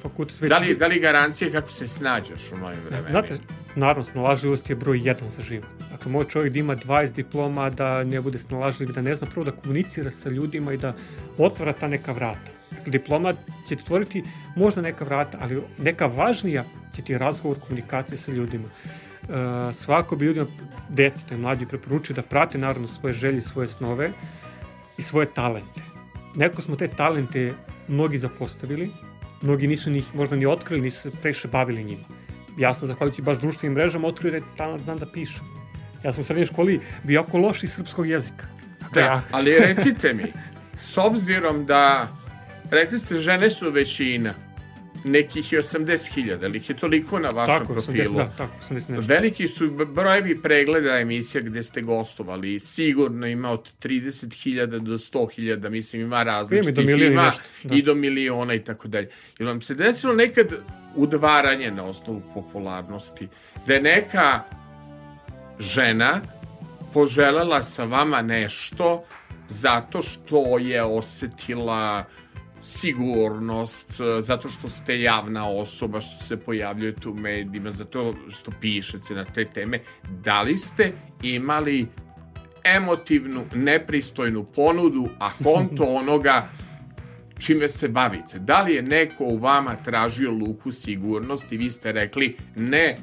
Fakultet već... Da li, da li garancija kako se snađaš u novim vremenima? Znate, naravno, snalažljivost je broj jedan za život. Dakle, može čovjek da ima 20 diploma, da ne bude snalažljiv, da ne zna prvo da komunicira sa ljudima i da otvara ta neka vrata. Dakle, diploma će ti otvoriti možda neka vrata, ali neka važnija će ti razgovor, komunikacija sa ljudima. E, svako bi ljudima, deci, to je mlađi, preporučio da prate naravno svoje želje, svoje snove i svoje talente. Neko smo te talente mnogi zapostavili, mnogi nisu njih možda ni otkrili, nisu se previše bavili njima. Ja sam, zahvaljujući baš društvenim mrežama, otkrio da je talent znam da pišem. Ja sam u srednjoj školi bio jako loš iz srpskog jezika. Dakle, Da, ja, ali recite mi, s obzirom da, rekli ste, žene su većina, nekih je 80.000, ali ih je toliko na vašem tako, 80, profilu. da, tako, 80 nešto. Veliki su brojevi pregleda emisija gde ste gostovali sigurno ima od 30.000 do 100.000, mislim ima različitih, do milion i ima nešto, da. i do miliona i tako dalje. Jel vam se desilo nekad udvaranje na osnovu popularnosti, da je neka žena poželela sa vama nešto zato što je osetila sigurnost, e, zato što ste javna osoba, što se pojavljujete u medijima, zato što pišete na te teme. Da li ste imali emotivnu, nepristojnu ponudu, a konto onoga čime se bavite? Da li je neko u vama tražio luku sigurnosti i vi ste rekli ne,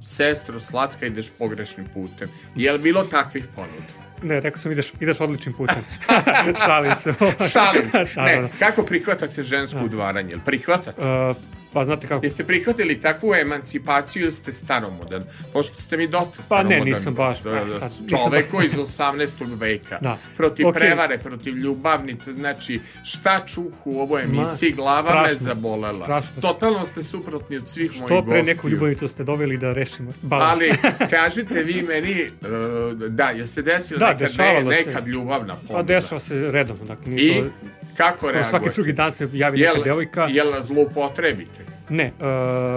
sestro slatka ideš pogrešnim putem? Je li bilo takvih ponuda? Ne, rekao sam ideš, ideš odličnim putem. Šalim se. Šalim se. Da, da, Ne, da. kako prihvatate žensko udvaranje? Jel prihvatate? Uh, pa Pa znate kako, Jeste prihvatili takvu emancipaciju ili ste staromodan? Pošto ste mi dosta Pa staromodan. ne, nisam baš, Da, da, pa sad, nisam Čovek baš- iz 18. veka. Da. Protiv Okej. prevare, protiv ljubavnice, znači šta čuh u ovoj emisiji, Ma, glava me strašno, zabolela. strašno. Totalno ste suprotni od svih mojih što pre gostiju. neku ljubavnicu ste doveli da rešimo balans. Ali, kažite vi meni, uh, da, je se desilo Da, nekad, ne, dešavalo se. nekad ljubavna ponuda? Pa dešava se redovno, dakle, I to... kako reagujete? Svaki drugi dan se javi neka Jel, devojka. jel zloupotrebite? Ne, uh,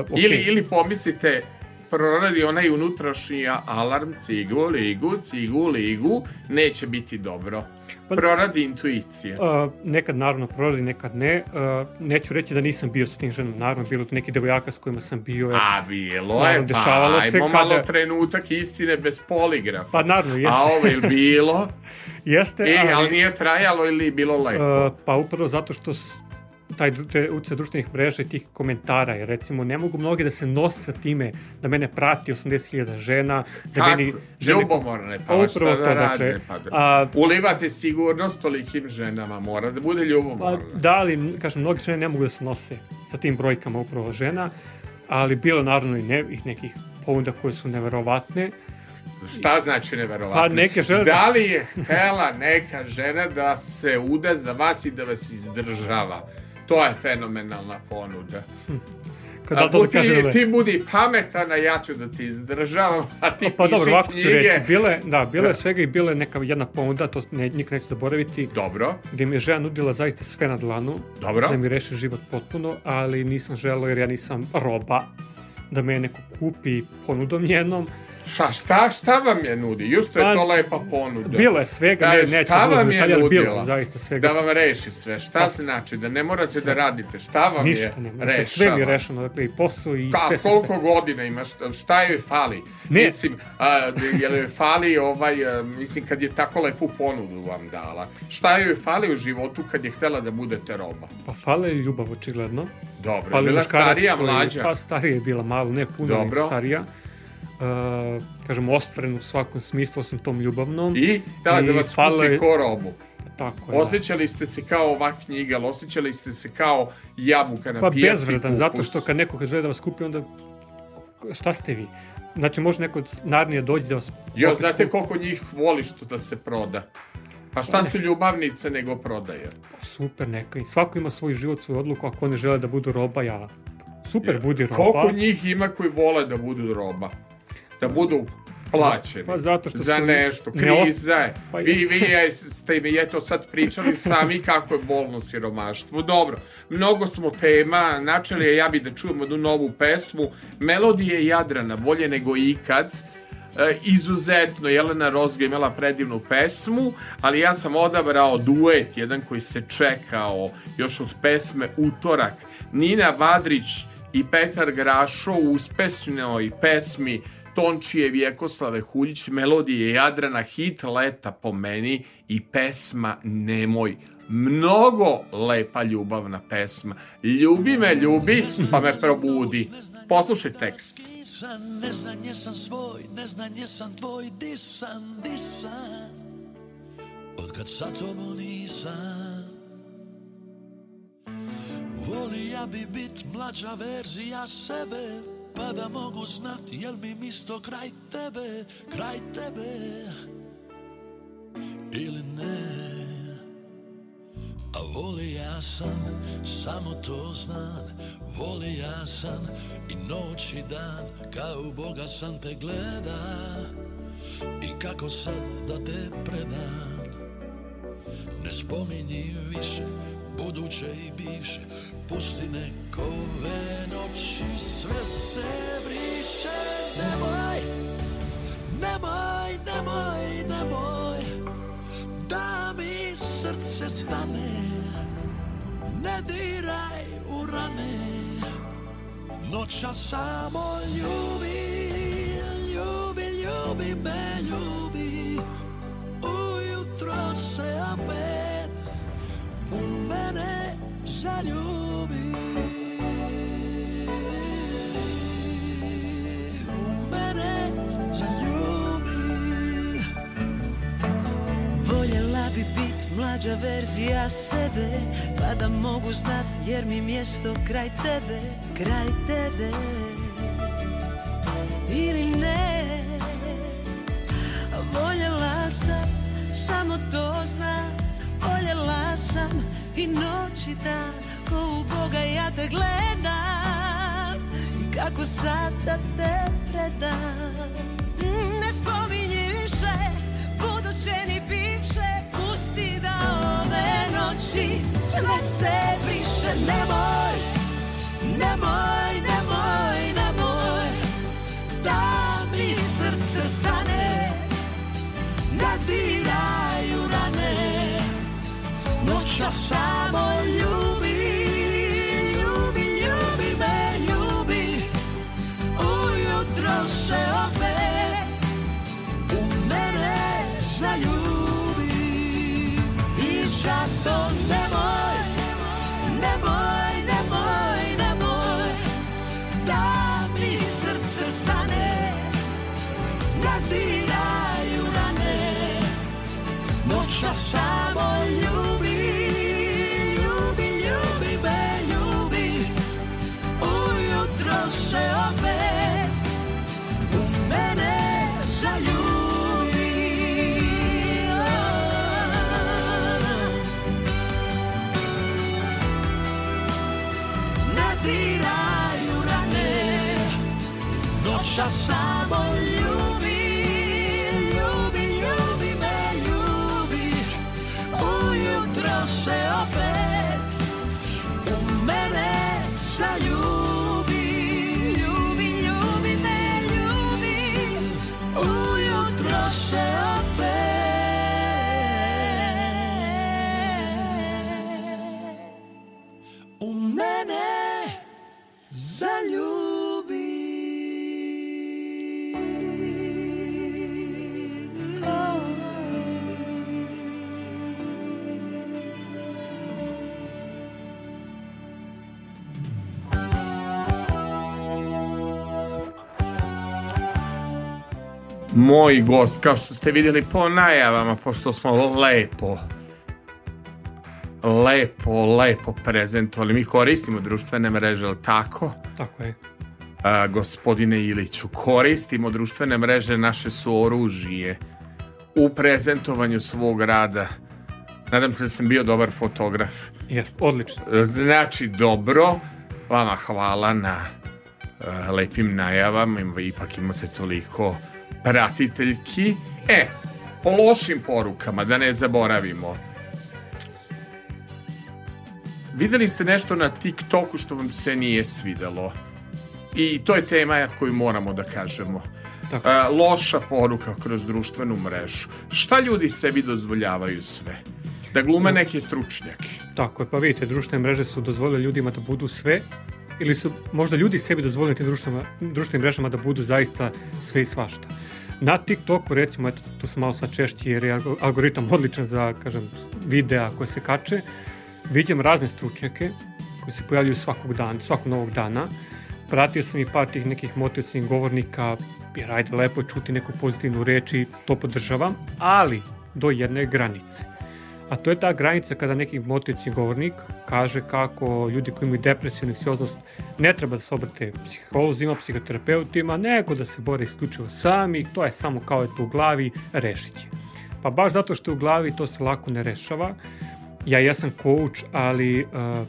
okej. Ili, ili pomislite, proradi onaj unutrašnji alarm, cigu, ligu, cigu, ligu, neće biti dobro. Pa- Proradi intuicija. Uh, nekad naravno proradi, nekad ne. Uh, neću reći da nisam bio sa tim ženom, naravno bilo tu neki devojaka s kojima sam bio. jer- A bilo je, Naravno, pa dešavalo se ajmo malo kada- trenutak istine bez poligrafa. Pa naravno, jeste. A ovo je bilo, jeste, e, ali, ali nije trajalo ili je bilo lepo? uh, pa upravo zato što taj te utjecaj društvenih mreža i tih komentara, jer recimo ne mogu mnogi da se nose sa time da mene prati 80.000 žena, da Kako? meni žene... Ljubomorne, pa Pa šta da to, rade? dakle, Pa da. a- Ulivate sigurnost tolikim ženama, mora da bude Pa ljubomorna. da, ali, kažem, mnogi žene ne mogu da se nose sa tim brojkama upravo žena, ali bilo naravno i, ne, i nekih ponuda koje su neverovatne. Šta znači neverovatno? Pa neke žene- Da li je htela neka žena da se uda za vas i da vas izdržava? To je fenomenalna ponuda. Kad da A to da ti, kažem, ti budi pametan, a ja ću da ti izdržavam, a ti pa piši dobro, ovako ću knjige. reći, bile, da, bilo Da. svega i bila je neka jedna ponuda, to ne, nikad neću zaboraviti, Dobro, gdje mi je žena nudila zaista sve na dlanu, dobro. da mi reši život potpuno, ali nisam želeo jer ja nisam roba, da me neko kupi ponudom njenom. Šta, šta, šta vam je nudi? Još to je Pa, to lepa ponuda. Bilo je svega, Da, ne, neću šta da vam je bilo nudila? je zaista svega. Da vam reši sve. Šta Pa, znači? Da ne morate sve. da radite. Šta vam Ništa je nema, rešava? sve mi je rešeno, dakle i posao i Ka, sve, sve, koliko sve. godina ima, šta, šta joj fali? Ne. Mislim, a, je li joj fali ovaj, a, mislim, kad je tako lepu ponudu vam dala? Šta joj fali u životu kad je htela da budete roba? Pa fale je ljubav očigledno. Dobro, bila starija, koji- mlađa? Pa starija je bila malo, ne puno, Dobro. starija. Uh, kažem, ostvoren u svakom smislu, osim tom ljubavnom. I da, da I vas falo kupi je- ko robu. Tako je, da. Osjećali ste se kao ova knjiga, ali osjećali ste se kao jabuka na Pa pijaci bezvredan, kupus. zato što kad neko želi da vas kupi, onda šta ste vi? Znači, može neko od Narnije dođe da vas... Jo, znate kupi. koliko njih voli što da se proda? Pa šta su ljubavnice nego prodaje? Super, neka. I svako ima svoj život, svoju odluku, ako oni žele da budu roba, ja... Super, budi roba. Koliko njih ima koji vole da budu roba? Da budu plaćeni. Pa zato što za nešto. ne Kriza je. Pa vi, vi ste mi eto sad pričali sami kako je bolno siromaštvo. Dobro, mnogo smo tema. Načeli je ja bi da čujemo jednu novu pesmu. Melodije Jadrana, bolje nego ikad. E, izuzetno, Jelena Rozga imala predivnu pesmu, ali ja sam odabrao duet, jedan koji se čekao još od pesme Utorak. Nina Badrić i Petar Grašo u uspešenoj pesmi Tončije Vjekoslave Huljić, melodije Jadrana, hit leta po meni i pesma Nemoj. Mnogo lepa ljubavna pesma. Ljubi me, ljubi, pa me probudi. Poslušaj tekst. Ne znam jesam svoj, ne znam jesam tvoj, di sam, di sam Od kad sa tobom nisam Volija bi bit mlađa verzija sebe Pa da mogu znat jel mi misto kraj tebe, kraj tebe? Ili ne? A voli ja sam, samo to znam. Voli ja sam i noć i dan Kao Boga sam te gleda. I kako sad da te predam? Ne spominji više Buduće i bivše Pusti nekove noći Sve se briše. Nemoj Nemoj, nemoj, nemoj. Da mi srce stane Ne diraj u rane. Noća samo ljubi Ljubi, ljubi me, ljubi. Ujutro se opet U mene zaljubi U mene zaljubi Voljela bi bit mlađa verzija sebe Pa da mogu znat jer mi mjesto kraj tebe, kraj tebe. Ili ne Voljela sam, samo to znam Voljela sam i noć i dan Ko u Boga ja te gledam. I kako sad da te predam. Ne spominji više Buduće ni biće. Pusti da ove noći Sve se briše Nemoj Nemoj, nemoj, nemoj Da mi srce stane diraju rane Noća samo ljubi Ljubi, ljubi me, ljubi. Ujutro se opet U mene zaljubi. I zato nemoj Nemoj, nemoj, nemoj Da mi srce stane Da diraju rane. Noća samo Moj gost, kao što ste vidjeli po najavama, pošto smo lepo lepo, lepo prezentovali. Mi koristimo društvene mreže, ali tako? Tako je. A, gospodine Iliću, koristimo društvene mreže, naše su oružije u prezentovanju svog rada. Nadam se da sam bio dobar fotograf. Jest, odlično. Znači, dobro, vama hvala na uh, lepim najavama, ipak imate toliko pratiteljki. E, o lošim porukama, da ne zaboravimo. Videli ste nešto na TikToku što vam se nije svidelo. I to je tema koju moramo da kažemo. Tako. E, loša poruka kroz društvenu mrežu. Šta ljudi sebi dozvoljavaju sve? Da glume neke stručnjake. Tako je, pa vidite, društvene mreže su dozvolile ljudima da budu sve, ili su možda ljudi sebi dozvolili tim društvenim, društvenim mrežama da budu zaista sve i svašta. Na TikToku, recimo, eto, tu sam malo sad češći jer je algo- algoritam odličan za, kažem, videa koje se kače, vidim razne stručnjake koji se pojavljuju svakog dana, svakog novog dana. Pratio sam i par tih nekih motivacijnih govornika, jer ajde, lepo je čuti neku pozitivnu reč i to podržavam, ali do jedne granice. A to je ta granica kada neki motivacijni govornik kaže kako ljudi koji imaju depresiju, anksioznost ne treba da se obrate psiholozima, psihoterapeutima, nego da se bore isključivo sami, to je samo kao je to u glavi, rešit će. Pa baš zato što je u glavi to se lako ne rešava. Ja jesam coach, ali uh,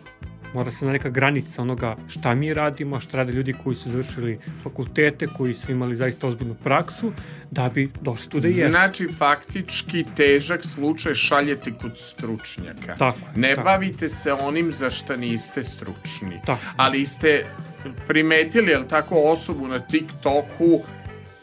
mora se na neka granica onoga šta mi radimo, šta rade ljudi koji su završili fakultete, koji su imali zaista ozbiljnu praksu, da bi došli tu da jesu. Znači, faktički težak slučaj šaljete kod stručnjaka. Tako, ne tako. bavite se onim za šta niste stručni. Tako. Ali ste primetili, jel tako, osobu na TikToku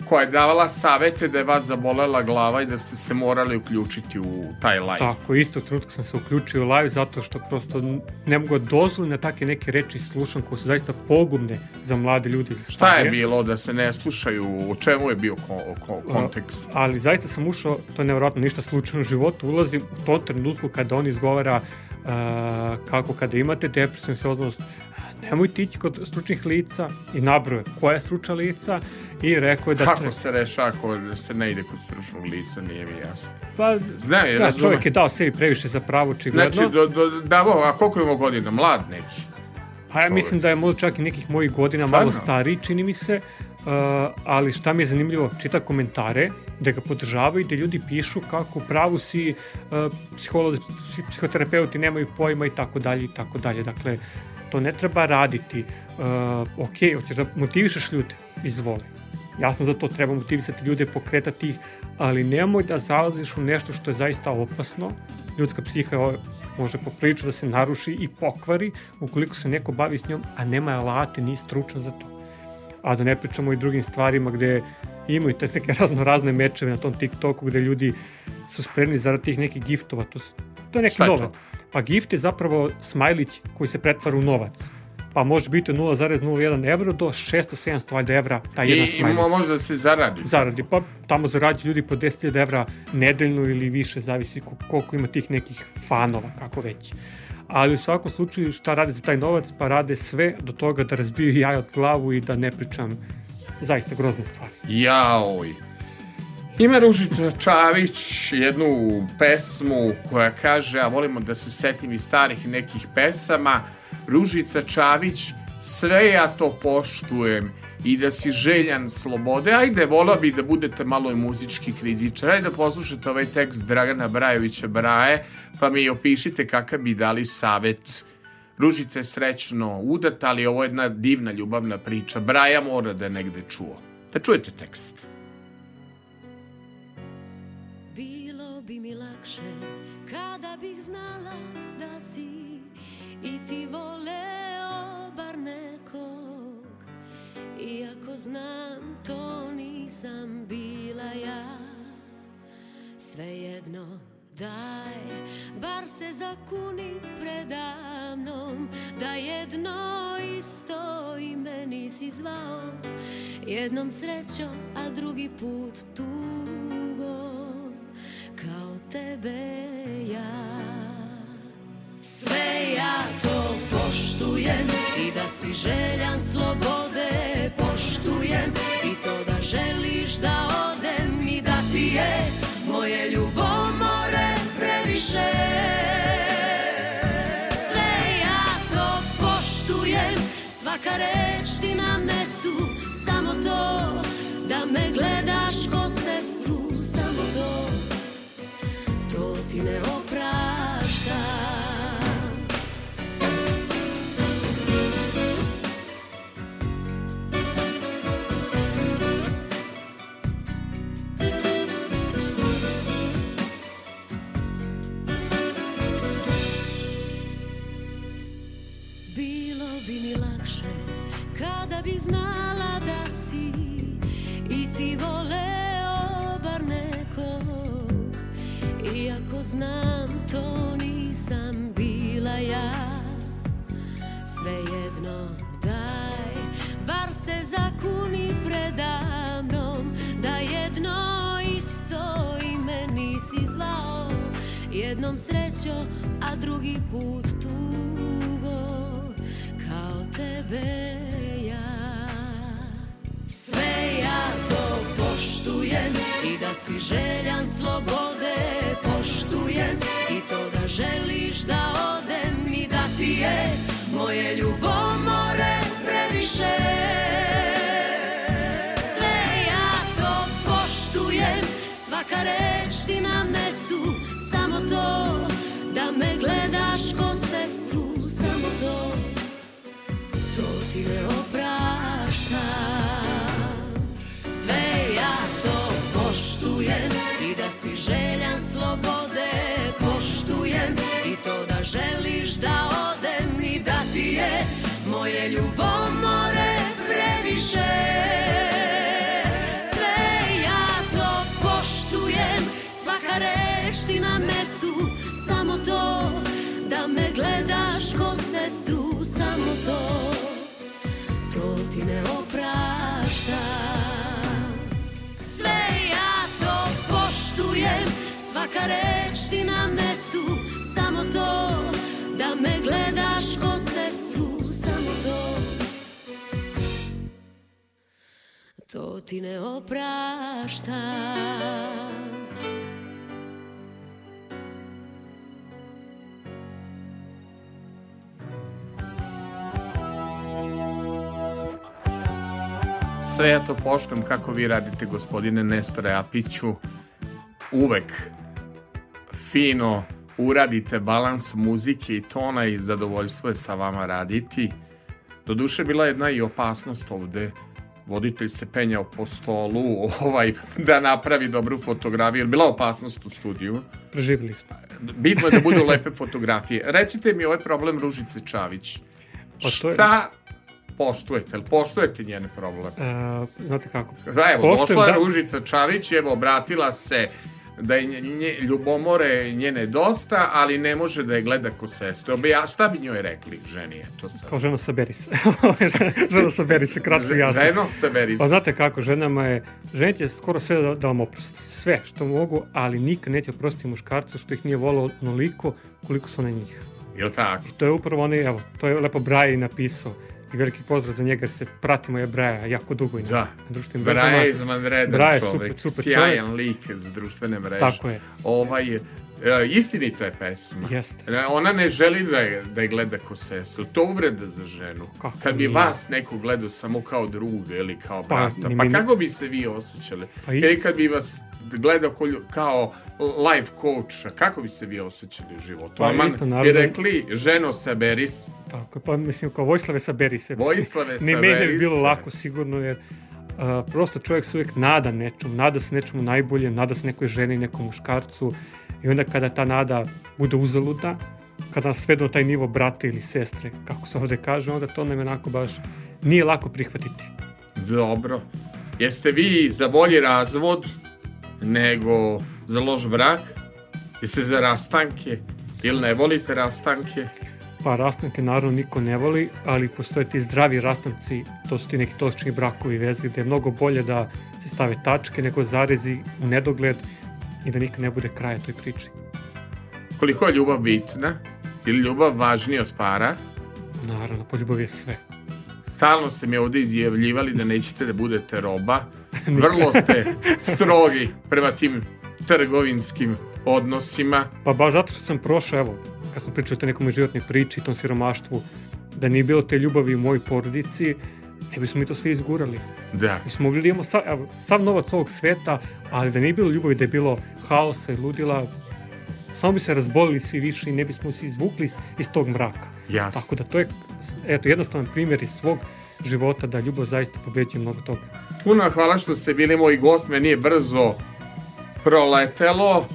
koja je davala savete da je vas zabolela glava i da ste se morali uključiti u taj live. Tako, istog trenutka sam se uključio u live zato što prosto ne mogu da dozvolim na takve neke reči slušam koje su zaista pogubne za mlade ljude za Šta je bilo da se ne slušaju, u čemu je bio ko, ko, kontekst? ali zaista sam ušao, to je nevjerojatno ništa slučajno u životu, ulazim u tom trenutku kada on izgovara uh, kako kada imate depresiju anksioznost, nemojte ići kod stručnih lica i nabroje koja je stručna lica i rekao je da... Kako tre- se reša ako se ne ide kod stručnog lica, nije mi jasno. Pa, Znam, je, da, razumem. čovjek je dao sebi previše za pravo, očigledno. Znači, do, do, da, bo, a koliko ima godina? Mlad neki. Pa ja mislim da je možda čak i nekih mojih godina Stvarno? malo stariji, čini mi se, uh, ali šta mi je zanimljivo, čita komentare da ga podržavaju da ljudi pišu kako u pravu si uh, psiholozi, psi- psihoterapeuti nemaju pojma i tako dalje i tako dalje. Dakle, to ne treba raditi. Uh, ok, hoćeš da motivišeš ljude, izvoli. Ja sam za to, treba motivisati ljude, pokretati ih, ali nemoj da zalaziš u nešto što je zaista opasno. Ljudska psiha može poprilično da se naruši i pokvari ukoliko se neko bavi s njom, a nema alate, nije stručan za to. A da ne pričamo i drugim stvarima gde imaju te neke razno razne mečeve na tom TikToku gde ljudi su spremni zarad tih nekih giftova. To, su, to je neki nove. to? Pa gift je zapravo smajlić koji se pretvara u novac. Pa može biti od 0,01 evro do 600-700 valjda evra taj I, jedan i smajlić mo- može da se zaradi. zaradi, pa tamo zarađuju ljudi po 10.000 evra nedeljno ili više, zavisi ko- koliko ima tih nekih fanova, kako već. Ali u svakom slučaju šta rade za taj novac? Pa rade sve do toga da razbiju jaja od glavu i da ne pričam zaista grozne stvari. Jaoj. Ima Ružica Čavić jednu pesmu koja kaže, a volimo da se setim i starih nekih pesama, Ružica Čavić, sve ja to poštujem i da si željan slobode. Ajde, volao bi da budete malo i muzički kritičar. Ajde da poslušate ovaj tekst Dragana Brajovića Braje, pa mi opišite kakav bi dali savet Ružica je srećno udata, ali ovo je jedna divna ljubavna priča. Braja mora da je negde čuo. Da čujete tekst. Bilo bi mi lakše kada bih znala da si i ti voleo bar nekog Iako znam to nisam bila ja Svejedno daj, bar se zakuni predamnom Da jedno isto ime nisi zvao. Jednom srećom, a drugi put tugo Kao tebe ja. Sve ja to poštujem I da si željan slobode Poštujem i to da želiš da odem I da ti je moje ljubomore ti ne opraštam. Bilo bi mi lakše kada bi znala da si i ti voleo bar Iako znam to nisam bila ja. Svejedno daj, bar se zakuni predamnom Da jedno isto ime nisi zvao. Jednom srećo, a drugi put tugo Kao tebe ja. Sve ja to poštujem I da si željan slobode Poštujem i to da želiš da odem I da ti je moje ljubomore previše. Sve ja to poštujem Svaka reč ti na mestu Samo to da me gledaš ko sestru Samo to to ti ne opraštam Sve ja to poštujem I da si željan slobode Poštujem i to da želiš da odem I da ti je moje ljubomore previše. Sve ja to poštujem Svaka reč ti na mestu Samo to da me gledaš ko sestru Samo to. To ti ne opraštam Sve ja to poštujem Svaka reč ti na mestu samo to Da me gledaš ko sestru Samo to. To ti ne oprašta. Sve ja to poštujem kako vi radite gospodine Nestore Apiću. Uvek fino uradite balans muzike i tona i zadovoljstvo je sa vama raditi. Doduše bila jedna i opasnost ovde. Voditelj se penjao po stolu ovaj, da napravi dobru fotografiju. Bila opasnost u studiju. Preživjeli smo. Bitno je da budu lepe fotografije. Recite mi ovaj problem Ružice Čavić. Pa to je- Šta poštujete? Jel poštujete njene problem? E, znate kako? Evo, Poštujem, došla je da. Ružica Čavić, evo, obratila se da je nje, ljubomore njene dosta, ali ne može da je gleda ko sestru. Obja, šta bi njoj rekli, ženi, eto sad? Kao žena saberi se. žena saberi se, kratko i jasno. Ženo, saberi Pa se. znate kako, ženama je, žene će skoro sve da, da vam oprosti. Sve što mogu, ali nikad neće oprostiti muškarcu što ih nije volao onoliko koliko su na njih. Jel tako? To je upravo onaj, evo, to je lepo Braja i napisao. I veliki pozdrav za njega jer se pratimo je Braja jako dugo i Da. na društvenim mrežama. Braja je izvanredan Braja čovek, super, super sjajan lik za društvene mreže. Tako je. Ovaj, e, istinita je pesma. Jeste. E, Ona ne želi da je, da je gleda ko sestru. To uvreda za ženu. Kako Kad bi nije? vas neko gledao samo kao druga ili kao Pa, brata, pa, kako bi se vi osjećali? Pa isto. Ili kad bi vas gledao kao life coach, kako bi se vi osjećali u životu? Pa Aman isto, bi naravno. rekli, ženo saberi se. Tako, pa mislim kao Vojislave saberi se. Vojislave meni ne saberi bi bilo lako sigurno jer a, prosto čovjek se uvijek nada nečemu, nada se nečemu najboljem, nada se nekoj ženi, nekom muškarcu i onda kada ta nada bude uzaludna, kada nas svedu na taj nivo brata ili sestre, kako se ovde kaže, onda to nam je onako baš nije lako prihvatiti. Dobro. Jeste vi za bolji razvod nego za loš brak? Jeste za rastanke? Ili ne volite rastanke? Pa rastanke naravno niko ne voli, ali postoje ti zdravi rastanci, to su ti neki točni brakovi veze, gde je mnogo bolje da se stave tačke nego zarezi u nedogled i da nikad ne bude kraja toj priči. Koliko je ljubav bitna? Ili ljubav važnija od para? Naravno, poljubav je sve. Stalno ste mi ovde izjavljivali da nećete da budete roba. Vrlo ste strogi prema tim trgovinskim odnosima. Pa baš zato što sam prošao, evo, kad smo pričali o nekom životnoj priči i tom siromaštvu, da nije bilo te ljubavi u mojoj porodici, ne bismo mi to sve izgurali. Da. Mi smo mogli da imamo sav, sav novac ovog sveta, ali da nije bilo ljubavi, da je bilo haosa i ludila, samo bi se razbolili svi više i ne bismo se izvukli iz, iz tog mraka. Jasno. Tako da to je, eto, jednostavan primjer iz svog života da ljubav zaista pobeđuje mnogo toga. Puno hvala što ste bili moj gost, meni je brzo proletelo.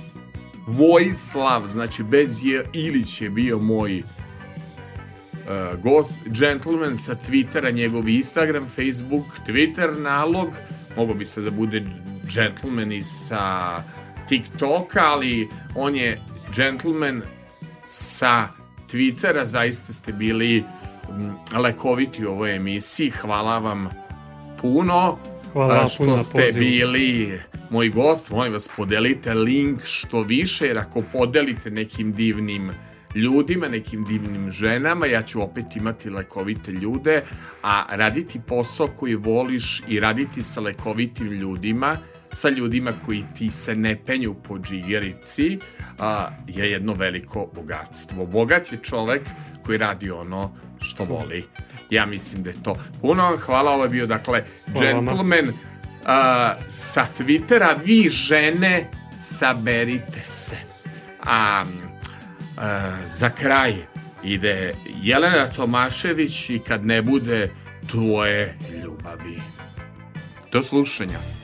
Vojislav, znači bez je Ilić je bio moj uh, gost, gentleman sa Twittera, njegov Instagram, Facebook, Twitter nalog, mogo bi se da bude gentleman i sa TikToka, ali on je gentleman sa Twittera, zaista ste bili mm, lekoviti u ovoj emisiji, hvala vam puno. Hvala što puno ste pozivu. bili moj gost, molim vas podelite link što više, jer ako podelite nekim divnim ljudima, nekim divnim ženama, ja ću opet imati lekovite ljude, a raditi posao koji voliš i raditi sa lekovitim ljudima, sa ljudima koji ti se ne penju po džigerici, a, je jedno veliko bogatstvo. Bogat je čovek koji radi ono što voli. Ja mislim da je to. Puno vam hvala, ovo je bio dakle gentleman uh, sa Twittera, vi žene saberite se. A uh, za kraj ide Jelena Tomašević i kad ne bude tvoje ljubavi. Do slušanja.